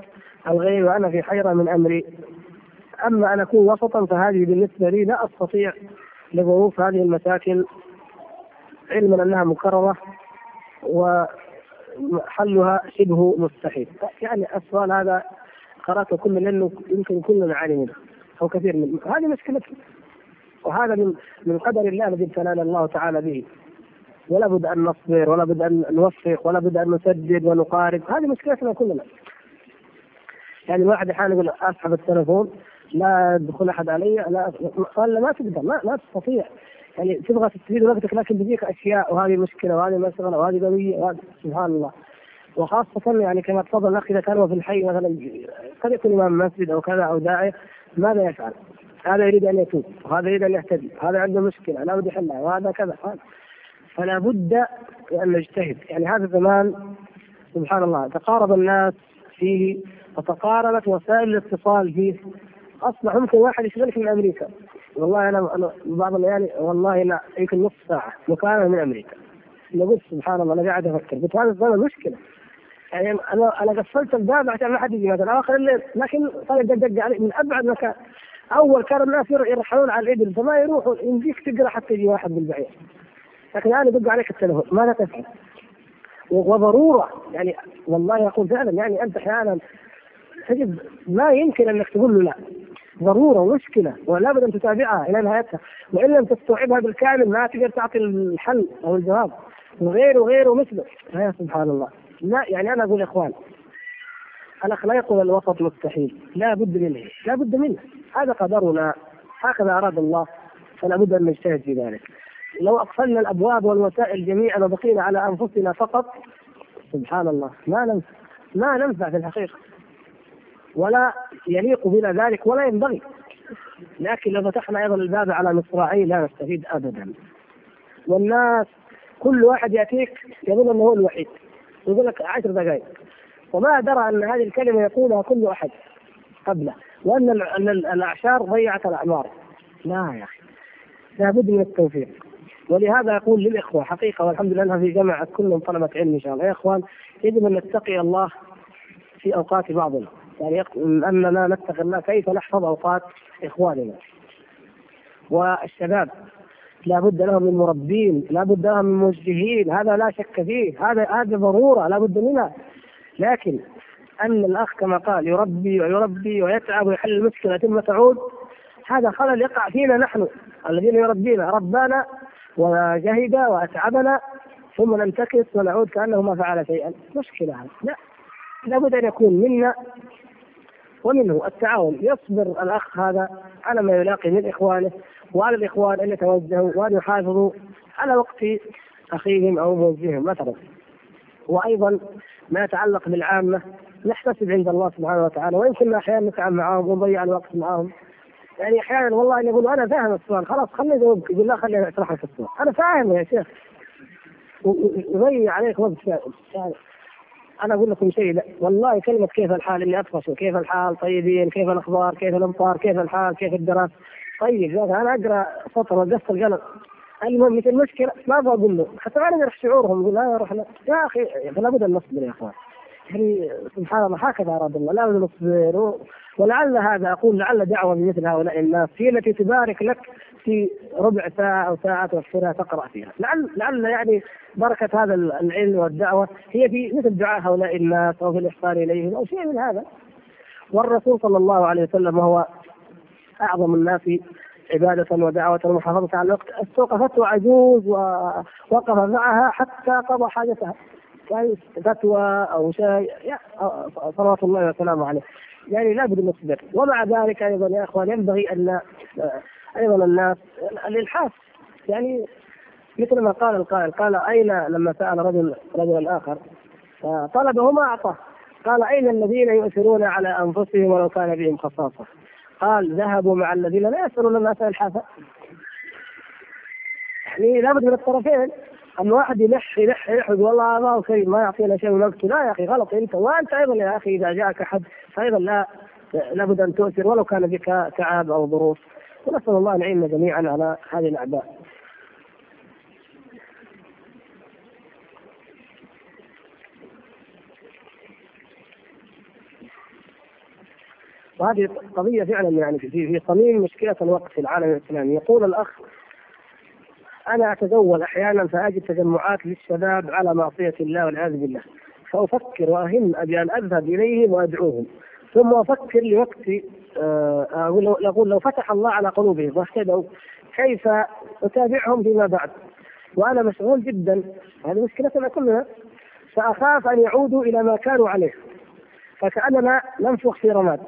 A: الغير وأنا في حيرة من أمري. أما أن أكون وسطا فهذه بالنسبة لي لا أستطيع لظروف هذه المشاكل. علما أنها مكررة وحلها شبه مستحيل. يعني السؤال هذا قرأته كل لأنه يمكن كلنا نعاني منه أو كثير منه هذه مشكلتنا. وهذا من من قدر الله الذي ابتلانا الله تعالى به. ولا بد أن نصبر ولا بد أن نوفق ولا بد أن نسدد ونقارب. هذه مشكلتنا كلنا. يعني الواحد أحيانا يقول أسحب التليفون لا يدخل أحد علي لا ما تقدر ما, ما تستطيع. يعني تبغى تستفيد وقتك لكن بيجيك أشياء وهذه مشكلة وهذه مسألة وهذه قضيه سبحان الله. وخاصة يعني كما تفضل الأخ إذا كان في الحي مثلا قد يكون إمام مسجد أو كذا أو داعية ماذا يفعل؟ هذا يريد أن يتوب وهذا يريد أن يهتدي هذا عنده مشكلة لا بد يحلها وهذا كذا فلا بد أن نجتهد. يعني هذا الزمان سبحان الله تقارب الناس فيه وتقاربت وسائل الاتصال فيه. أصبح ممكن واحد يشغلك من أمريكا. والله أنا أنا بعض الليالي والله لا يمكن نص ساعة مكالمة من أمريكا. قلت سبحان الله أنا قاعد أفكر. قلت هذا الزمن مشكلة. يعني أنا أنا قفلت الباب عشان ما حد يجي. مثلا آخر الليل لكن صار دق دق علي من أبعد مكان. أول كان الناس يرحلون على الإبل فما يروحوا. يمديك تقرأ حتى يجي واحد بالبعير. لكن الان يدق عليك التلفون. ماذا تفعل؟ وضرورة. يعني والله أقول فعلا يعني أنت أحيانا تجد ما يمكن أنك تقول له لا. ضرورة ومشكلة ولا بد أن تتابعها إلى نهايتها. وإن لم تستوعبها بالكامل ما تقدر تعطي الحل أو الجواب. وغيره وغيره مثله يا سبحان الله. لا يعني أنا أقول يا إخوان الاخ لا يقول الوسط مستحيل. لا بد منه. لا بد منه. هذا قدرنا. هكذا أراد الله. فلا بد أن نجتهد في ذلك. لو أقفلنا الأبواب والوسائل جميعا وبقينا على أنفسنا فقط سبحان الله. ما ننفع. ما ننفع في الحقيقة. ولا يليق بنا ذلك ولا ينبغي. لكن لو فتحنا أيضا الباب على مصراعيه لا نستفيد ابدا. والناس كل واحد يأتيك يظن أنه هو الوحيد. يقول لك عشر دقائق. وما درى أن هذه الكلمة يقولها كل احد قبله. وأن الأعشار ضيعت الأعمار. لا يا أخي. لابد من التوفيق. ولهذا أقول للإخوة حقيقة والحمد لله إنها في جامعة كلهم طلبة علم إن شاء الله. يا إخوان يجب أن نتقي الله في أوقات بعضنا. يعني أننا نتقي الله كيف نحفظ أوقات إخواننا. والشباب لا بد لهم من مربين لا بد لهم من موجهين هذا لا شك فيه هذا هذا ضرورة لا بد منها. لكن أن الأخ كما قال يربي ويربي ويتعب ويحل المشكلة ثم تعود هذا خلل يقع فينا نحن الذين يربينا. ربانا وجهد وأتعبنا ثم ننتكس ونعود كأنه ما فعل شيئا. مشكلة هذا لا لابد أن يكون منا ومنه التعاون. يصبر الأخ هذا على ما يلاقي من إخوانه وعلى الإخوان أن يتوجهوا وأن يحافظوا على وقت أخيهم أو موجههم مثلا. وأيضا ما يتعلق بالعامة نحتسب عند الله سبحانه وتعالى. وان كنا أحيانا نتعب معهم ونضيع الوقت معهم يعني أحيانا والله يقول أنا فاهم السؤال. خلاص خليني أجاوبك. يقول لا خليني أشرح لك السؤال. أنا فاهم يا شيخ. يضيع عليك وقت. يعني أنا أقول لكم شيء لا والله كلمة كيف الحال اني اطفش كيف الحال طيبين كيف الأخبار كيف الأمطار كيف الحال كيف الدراسة. طيب أنا أقرأ سطر وقفت القلم. المهم مثل المشكلة ما أبغى أقول له. حتى ما نعرف شعورهم يقول لا روح يا أخي لابد أن نصبر يا أخوان. يعني سبحان الله هكذا أراد الله. لابد ان نصبر. ولعل هذا أقول لعل دعوة مثل هؤلاء الناس هي التي تبارك لك في ربع ساعة أو ساعة توفرها تقرأ فيها، لعل لعل يعني بركة هذا العلم والدعوة هي في مثل دعاء هؤلاء الناس أو في الإحسان إليهم أو شيء من هذا. والرسول صلى الله عليه وسلم وهو أعظم الناس عبادة ودعوة ومحافظة على الوقت استوقفته عجوز ووقف معها حتى قضى حاجتها. يعني فتوى أو شيء صلوات الله وسلامه عليه. يعني لابد من نصبر ومع ذلك أيضا يا إخوان ينبغي أن أيضا الناس الالحاح يعني مثل ما قال القائل قال أين لما سأل رجل رجلا آخر؟ فطلبه ما أعطاه. قال أين الذين يؤثرون على أنفسهم ولو كان بهم خصاصة؟ قال ذهبوا مع الذين لا يسألون الناس الحافه يعني لابد من الطرفين. اما واحد يلح يلح يلح يقول والله ما هو كريم ما يعطينا شيء من لا يا أخي غلط أنت. وأنت أيضا يا أخي إذا جاءك أحد فايضا لا لابد أن تؤثر ولو كان بك تعب أو ظروف. ونسال الله أن يعيننا جميعا على هذه الأعداء. وهذه قضية فعلا يعني في في صميم مشكلة الوقت في العالم الإسلامي. يقول الأخ أنا أتزوج أحيانا فأجد تجمعات للشباب على معصية الله والعياذ بالله. فأفكر وأهم أبي أن أذهب إليهم وأدعوهم. ثم أفكر لوقت آه، أقول أقول لو فتح الله على قلوبهم واهتدوا كيف أتابعهم فيما بعد؟ وأنا مشغول جدا هذه مشكلتنا كلنا فأخاف أن يعودوا إلى ما كانوا عليه. فكأننا ننفخ في رماد.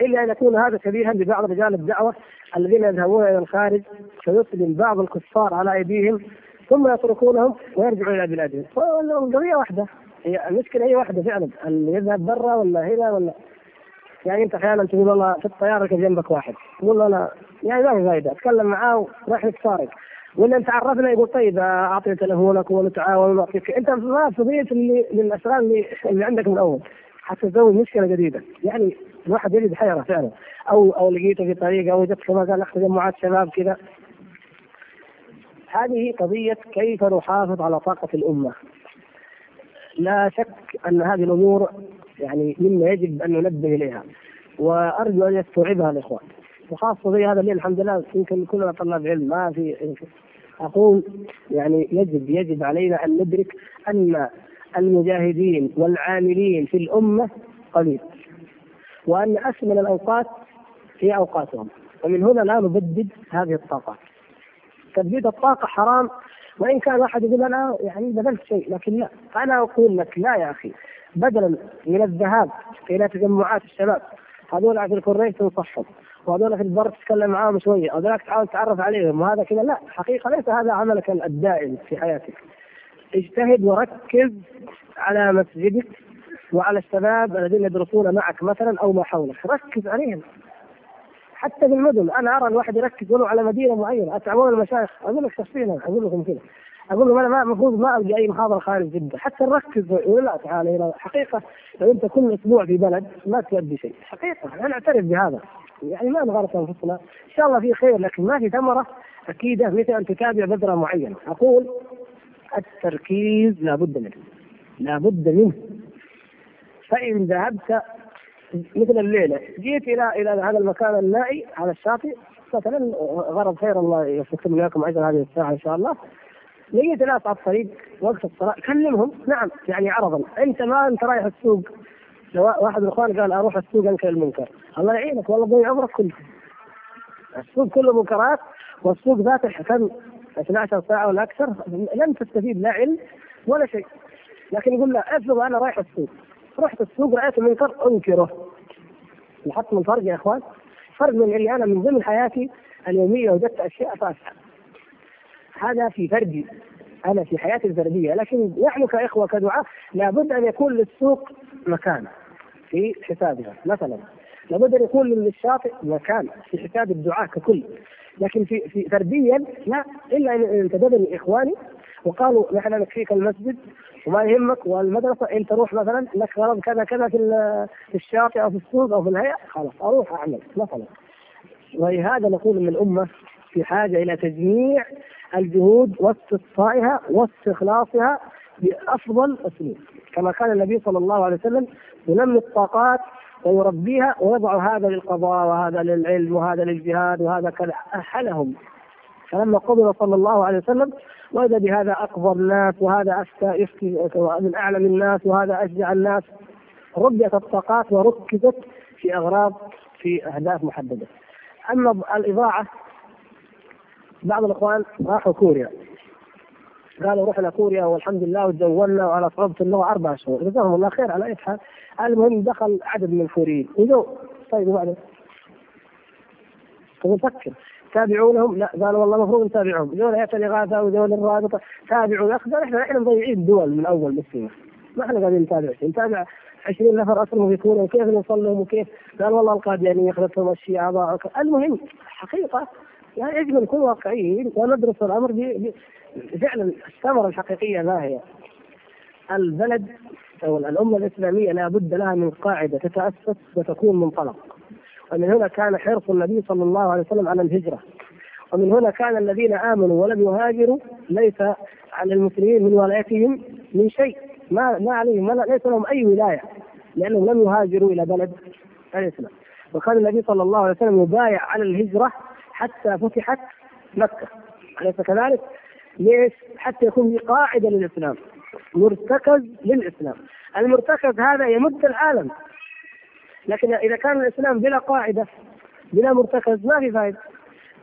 A: إلا أن يكون هذا شبيها ببعض رجال الدعوة الذين يذهبون إلى الخارج فيسلم بعض الكفار على أيديهم ثم يتركونهم ويرجعون إلى بلادهم. القضية واحدة. هي المشكلة هي واحدة فعلا اللي يذهب برا ولا هنا ولا يعني انت أحيانا تقول والله في الطيارة كيف جنبك واحد. تقول له أنا يعني ما في فائده أتكلم معاه وراح يتفارق ولا انت عرفنا يقول طيب أعطني تليفونك ونتعاون ونعطيك أنت ما فضيت اللي للاشغال اللي, اللي عندك من اول حتى تزوج مشكلة جديدة. يعني الواحد يجد حيرة فعلا. أو أو لقيته في طريق أو وجدت كما قال أخ تجمعات شباب كذا هذه قضية كيف نحافظ على طاقة الأمة. لا شك أن هذه الأمور يعني مما يجب أن ننبه إليها. وأرجو أن يستوعبها الإخوان. وخاصة في هذا الليل الحمد لله يمكن كلنا طلاب علم ما في أقول يعني يجب يجب علينا أن ندرك أن المجاهدين والعاملين في الأمة قليل. وأن اثمن الأوقات هي أوقاتهم. ومن هنا لا نبدد هذه الطاقات تبديد الطاقة حرام وإن كان واحد يقول أنا يعني بذلت شيء لكن لا. أنا أقول لك لا يا أخي. بدلا من الذهاب إلى تجمعات الشباب هذول في الكورنيش تنصحهم وهذول في البر تتكلم معاهم شوية هذول تحاول تتعرف عليهم وهذا كذا. لا حقيقة ليس هذا عملك الدائم في حياتك. اجتهد وركز على مسجدك وعلى الشباب الذين يدرسون معك مثلا أو ما حولك. ركز عليهم. حتى في المدن. أنا أرى الواحد يركز ولو على مدينة معينة. أتعبون المشايخ. أقول لك شخصيا أقول لكم كذا. أقول لهم أنا ما المفروض ما ألقى أي محاضرة خارج جدة. حتى نركز يقول لا تعال هنا. حقيقة لو أنت كل أسبوع في بلد ما تؤدي شيء. حقيقة. أنا أعترف بهذا. يعني ما نغلط أنفسنا. إن شاء الله في خير لكن ما في ثمرة أكيدة مثل أن تتابع بذره معينة. أقول التركيز لابد منه. لابد منه. فإن ذهبت مثل الليلة. جيت إلى إلى هذا المكان النائي على الشاطئ. مثلا غرض خير الله يفتكم لكم أجر هذه الساعة إن شاء الله. لقيت ناس على الطريق وقت الصلاة كلمهم. نعم يعني عرضا. أنت ما أنت رايح السوق. واحد من الاخوان قال أروح السوق انكر المنكر. الله يعينك والله ضيع عمرك كله. السوق كله منكرات والسوق ذاته كم 12 ساعة ولا أكثر لم تستفيد لا علم ولا شيء. لكن يقول لا افرض أنا رايح السوق. رحت السوق رأيت المنكر أنكره. لاحظت من فرق يا إخوان؟ فرق من اللي أنا من ضمن حياتي اليومية وجدت أشياء فاسعه هذا في فردي. أنا في حياتي الفردية. لكن نحن كاخوه كدعاء لابد أن يكون للسوق مكان في حسابها. مثلا لابد أن يكون للشاطئ مكان في حساب الدعاء ككل. لكن في في فرديا لا. إلا ان انتدبني إخواني وقالوا نحن نكفيك المسجد وما يهمك والمدرسة انت روح مثلا لك غرض كذا كذا في في الشاطئ أو في السوق أو في الهيئة خلاص أروح أعمل مثلا. ولهذا نقول إن الأمة في حاجة إلى تجميع الجهود واستقصائها واستخلاصها بأفضل اسلوب كما كان النبي صلى الله عليه وسلم ينمي الطاقات ويربيها ويضع هذا للقضاء وهذا للعلم وهذا للجهاد وهذا كذا أحلهم. فلما قبل صلى الله عليه وسلم وجد بهذا أكبر الناس وهذا افتى يفتي من أعلم الناس وهذا أشجع الناس. ربيت الطاقات وركزت في أغراض في أهداف محددة. أما الإضاعة بعض الإخوان راحوا كوريا. قالوا رحنا كوريا والحمد لله وتزولنا وعلى صعوبة اللغة أربع شهور. جزاهم الله خير على أي حال. المهم دخل عدد من الكوريين وجو طيب وبعدين؟ فكر. تابعونهم لا قالوا والله المفروض نتابعهم ذول هيئة الإغاثة وذول الرابطة. تابعوا أخي إحنا إحنا مضيعين دول من أول بس ما إحنا قاعدين نتابع نتابع 20 نفر اسلموا في وكيف نوصل لهم وكيف. قال والله القاديانية اخذتهم الشيعة ضاعوا المهم حقيقة يعني يجب أن نكون واقعيين. وندرس الأمر فعلا الثمره الحقيقيه ما هي؟ البلد أو الأمة الإسلامية لا بد لها من قاعدة تتأسس وتكون منطلق. ومن هنا كان حرص النبي صلى الله عليه وسلم على الهجرة. ومن هنا كان الذين آمنوا ولم يهاجروا ليس على المسلمين من ولايتهم من شيء. ما ما عليهم ليس لهم أي ولاية لأنهم لم يهاجروا إلى بلد الإسلام. وكان النبي صلى الله عليه وسلم يبايع على الهجرة حتى فتحت مكة. أليس كذلك؟ ليش؟ حتى يكون في قاعدة للإسلام مرتكز للإسلام. المرتكز هذا يمد العالم. لكن إذا كان الإسلام بلا قاعدة بلا مرتكز ما في فائدة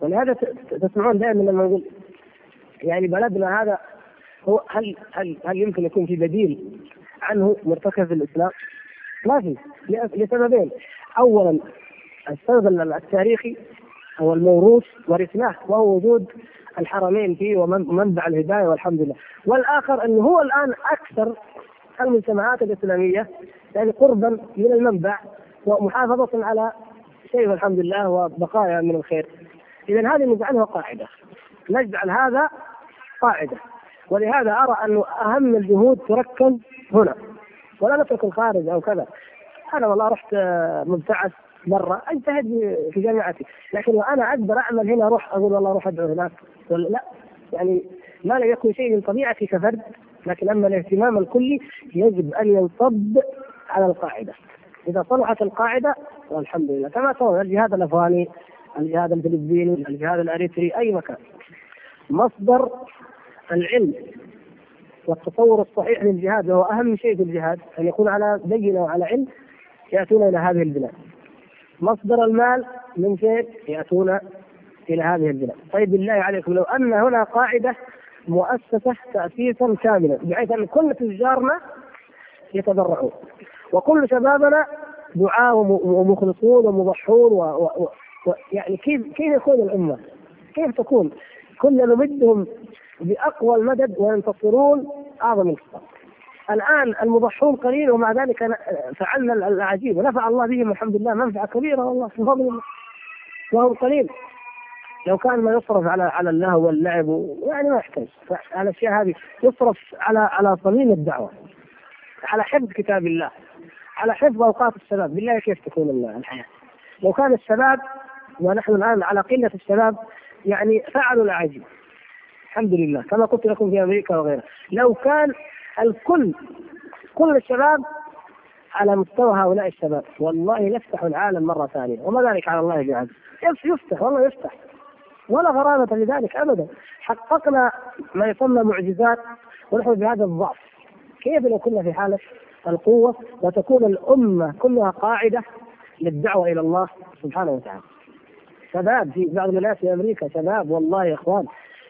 A: ولهذا تسمعون دائما لما نقول يعني بلدنا هذا هو هل هل هل يمكن يكون في بديل عنه مرتكز الإسلام؟ ما في لسببين. اولا السبب التاريخي هو الموروث ورثناه وهو وجود الحرمين فيه ومنبع الهداية والحمد لله. والآخر أنه هو الآن أكثر المجتمعات الإسلامية يعني قربا من المنبع ومحافظة على شيء والحمد لله وبقايا من الخير. اذا هذه نجعلها قاعدة. نجعل هذا قاعدة. ولهذا أرى انه أهم الجهود تركز هنا. ولا نترك الخارج أو كذا. أنا والله رحت مبتعث مرة. أجتهد في جامعتي. لكن وأنا أقدر أعمل هنا أروح أقول والله أروح أدعو هناك. لا. يعني ما لم يكن شيء من طبيعتي كفرد. لكن أما الاهتمام الكلي يجب أن ينصب على القاعدة. إذا صلحت القاعدة والحمد لله كما ترون الجهاد الأفغاني الجهاد الفلبيني الجهاد الأريتري أي مكان مصدر العلم والتصور الصحيح للجهاد وهو أهم شيء في الجهاد أن يكون على بينة وعلى علم يأتون إلى هذه البلاد مصدر المال من فين؟ يأتون إلى هذه البلاد. طيب بالله عليكم لو أن هنا قاعدة مؤسسة تاسيسا كاملا بحيث أن كل تجارنا يتبرعون وكل شبابنا دعاة ومخلصون ومضحون و... و... و... يعني كيف كيف يكون الأمة؟ كيف تكون؟ كنا نمدهم بأقوى المدد وينتصرون أعظم انتصار. الآن المضحون قليل ومع ذلك فعلنا العجيب. ونفع الله بهم الحمد لله. منفعة كبيرة والله من فضل الله. وهم قليل. لو كان ما يصرف على على اللهو واللعب يعني ما يحتاج. الأشياء هذه يصرف على على صميم الدعوة. على حفظ كتاب الله. على حفظ أوقات الشباب. بالله كيف تكون الحياة. لو كان الشباب ونحن الآن على قلة الشباب يعني فعلوا الاعاجيب الحمد لله كما قلت لكم في أمريكا وغيرها. لو كان الكل كل الشباب على مستوى هؤلاء الشباب والله نفتح العالم مرة ثانية. وما ذلك على الله بعز. يفتح والله يفتح. ولا غرابة في ذلك أبدا. حققنا ما يسمى معجزات ونحن بهذا الضعف. كيف لو كنا في حالة القوة وتكون الأمة كلها قاعدة للدعوة إلى الله سبحانه وتعالى. شباب في بعض الناس في أمريكا شباب والله يا إخوان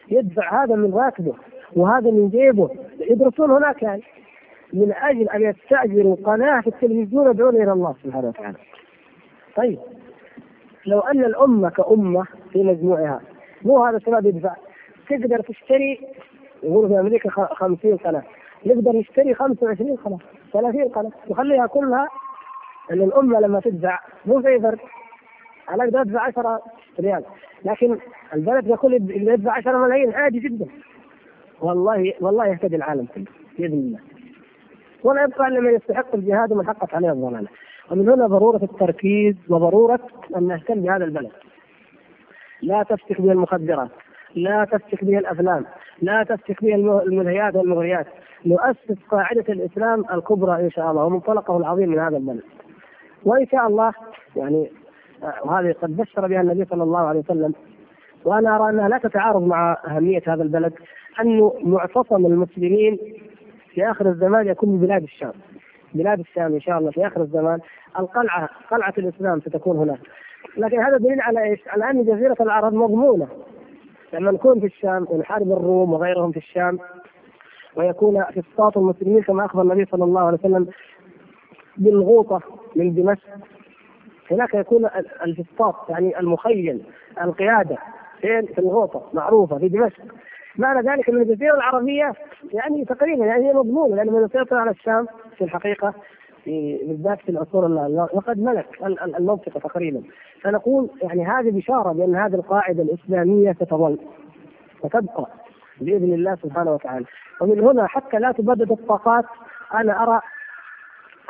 A: يدفع هذا من راتبه وهذا من جيبه يدرسون هناك يعني. من أجل أن يستأجروا قناة في التلفزيون يدعون إلى الله سبحانه وتعالى. طيب لو أن الأمة كأمة في مجموعها مو هذا الشباب يدفع تقدر تشتري يقولوا في أمريكا 50 قناه نقدر نشتري 25 قناة 30 قناة نخليها كلها إن الأمة لما تدفع مو زي فرد أنا أقدر ادفع 10 ريال. لكن البلد يقول يدفع 10 ملايين عادي جدا. والله والله يهتدي العالم كله بإذن الله. ولا يبقى إلا من يستحق الجهاد ومن حقت عليه الضلالة. ومن هنا ضرورة التركيز وضرورة أن نهتم بهذا البلد. لا تفتك به المخدرات. لا تفتك به الأفلام لا تفتك به الملهيات والمغريات. نؤسس قاعدة الإسلام الكبرى إن شاء الله ومنطلقه العظيم من هذا البلد. وإن شاء الله يعني وهذه قد بشر بها النبي صلى الله عليه وسلم. وأنا أرى أنها لا تتعارض مع أهمية هذا البلد انه معتصم المسلمين في آخر الزمان يكون ببلاد الشام. بلاد الشام إن شاء الله في آخر الزمان. القلعة قلعة الإسلام ستكون هناك. لكن هذا دليل على إيش؟ على أن جزيرة العرب مضمونة. لما نكون في الشام ونحارب الروم وغيرهم في الشام ويكون فسطاط المسلمين كما أخبر النبي صلى الله عليه وسلم بالغوطة من دمشق هناك يكون الفسطاط يعني المخيل القيادة فين؟ في الغوطة معروفة في دمشق معنى ذلك أن الجزيرة العربية يعني تقريبا يعني هي مضمونة لأن من يسيطر على الشام في الحقيقة في بالذات في العصور وقد ملك المنطقة تقريبا. فنقول يعني هذه بشارة بأن هذه القاعدة الإسلامية ستظل وتبقى بإذن الله سبحانه وتعالى. ومن هنا حتى لا تبدد الطاقات أنا أرى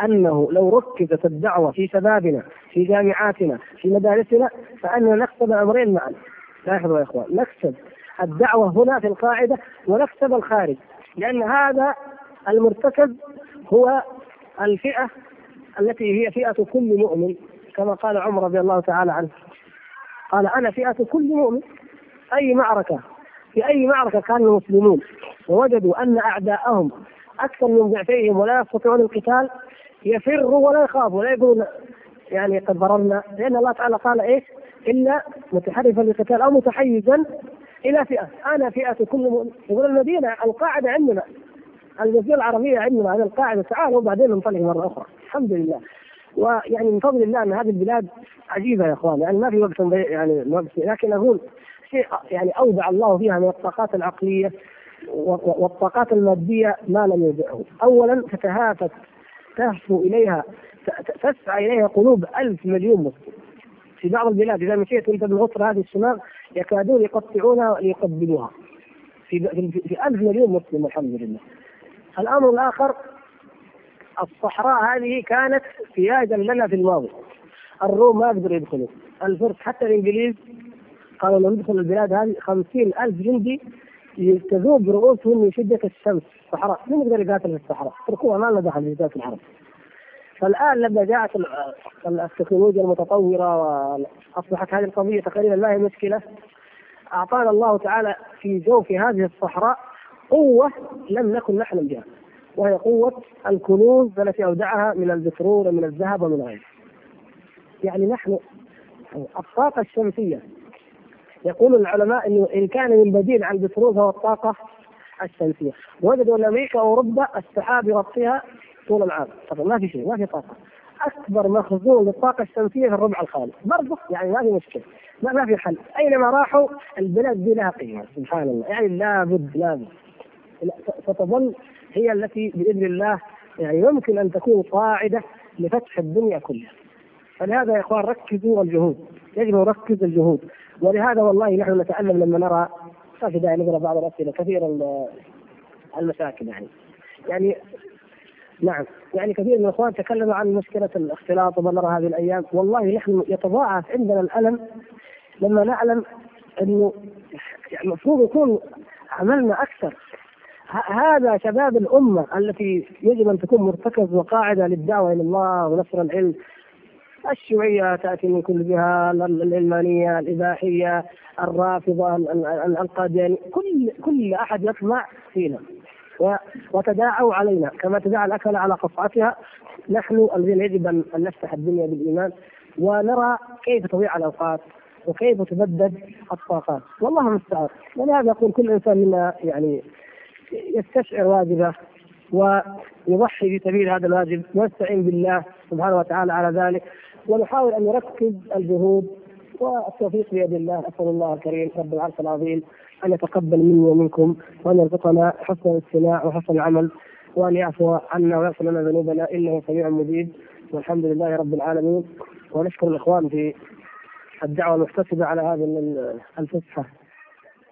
A: أنه لو ركزت الدعوة في شبابنا في جامعاتنا في مدارسنا فأننا نكسب أمرين معا. لاحظوا يا إخوان نكسب الدعوة هنا في القاعدة ونكسب الخارج لأن هذا المرتكز هو الفئة التي هي فئة كل مؤمن كما قال عمر رضي الله تعالى عنه. قال أنا فئة كل مؤمن أي معركة في أي معركة كان المسلمون. ووجدوا أن أعداءهم أكثر من ضعفيهم ولا يستطيعون القتال يفروا ولا يخافوا ولا يقولون يعني قد ضررنا. لأن الله تعالى قال إيش إلا متحرفا للقتال أو متحيزا إلى فئة. أنا فئة كل مؤمن. يقول المدينة القاعدة عندنا الجزيره العربيه عندنا هذه القاعدة تعالوا وبعدين ننطلق مرة أخرى. الحمد لله. ويعني من فضل الله أن هذه البلاد عجيبة يا إخوان يعني ما في وقت يعني وقت لكن أقول شيء يعني اودع الله فيها من الطاقات العقلية والطاقات المادية ما لم يودعه اولا تتهافت تهفو إليها تسعى إليها قلوب ألف مليون مسلم. في بعض البلاد إذا مشيت أنت بالغصر هذه الشمال يكادون يقطعونها ليقبلوها في في ألف مليون مسلم والحمد لله. الأمر الآخر الصحراء هذه كانت سياجا لنا في الماضي. الروم ما قدروا يدخلوا، الفرس حتى الإنجليز قالوا لو ندخل البلاد هذه خمسين ألف جندي تذوب رؤوسهم من شدة الشمس الصحراء، من يقدر يقاتل في الصحراء؟ اتركوها ما لنا دخل في ذات العرب. فالآن لما جاءت التكنولوجيا المتطورة وأصبحت هذه القضية تقريبا لا هي مشكلة أعطانا الله تعالى في جوف هذه الصحراء قوة لم نكن نحلم بها وهي قوة الكنوز التي أودعها من البترول ومن الذهب ومن غيره. يعني نحن الطاقة الشمسية يقول العلماء إنه إن كان من بديل عن البترول فهو الطاقة الشمسية. وجدوا أن أمريكا وأوروبا السحاب يغطيها طول العام. طبعا ما في شيء ما في طاقة. أكبر مخزون للطاقة الشمسية في الربع الخالي. برضه يعني ما في مشكلة. ما, ما في حل. أينما راحوا البلاد دي لها قيمة سبحان الله. يعني لابد لابد ستظل هي التي بإذن الله يعني يمكن أن تكون قاعدة لفتح الدنيا كلها. فلهذا يا إخوان ركزوا الجهود يجب أن نركز الجهود. ولهذا والله نحن نتألم لما نرى ما في داعي نقرا بعض الأسئلة كثير المشاكل يعني. يعني نعم. يعني كثير من الإخوان تكلموا عن مشكلة الاختلاط وما نرى هذه الأيام. والله نحن يتضاعف عندنا الألم لما نعلم إنه يعني المفروض يكون عملنا أكثر. هذا شباب الأمة التي يجب أن تكون مرتكز وقاعدة للدعوة إلى الله ونشر العلم. الشيوعية تأتي من كل جهة العلمانيه الإباحية الرافضة القاديانيه كل كل أحد يطمع فينا وتداعوا علينا. كما تداعى الأكل على قصعتها نحن الذين يجب أن نفتح الدنيا بالإيمان ونرى كيف تضيع الأوقات وكيف تبدد الطاقات. والله المستعان. ولهذا يقول كل إنسان منا يعني يستشعر واجبه ويضحي في سبيل هذا الواجب ويستعين بالله سبحانه وتعالى على ذلك ونحاول أن نركز الجهود والتوفيق بيد الله. أسأل الله الكريم رب العرش العظيم أن يتقبل مني ومنكم وأن يرزقنا حسن الاستماع وحسن العمل وأن يعفو عنا ويغفر لنا ذنوبنا. إنه سميع مجيب. والحمد لله رب العالمين. ونشكر الإخوان في الدعوة المحتسبة على هذه الفسحة.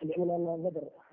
A: بدر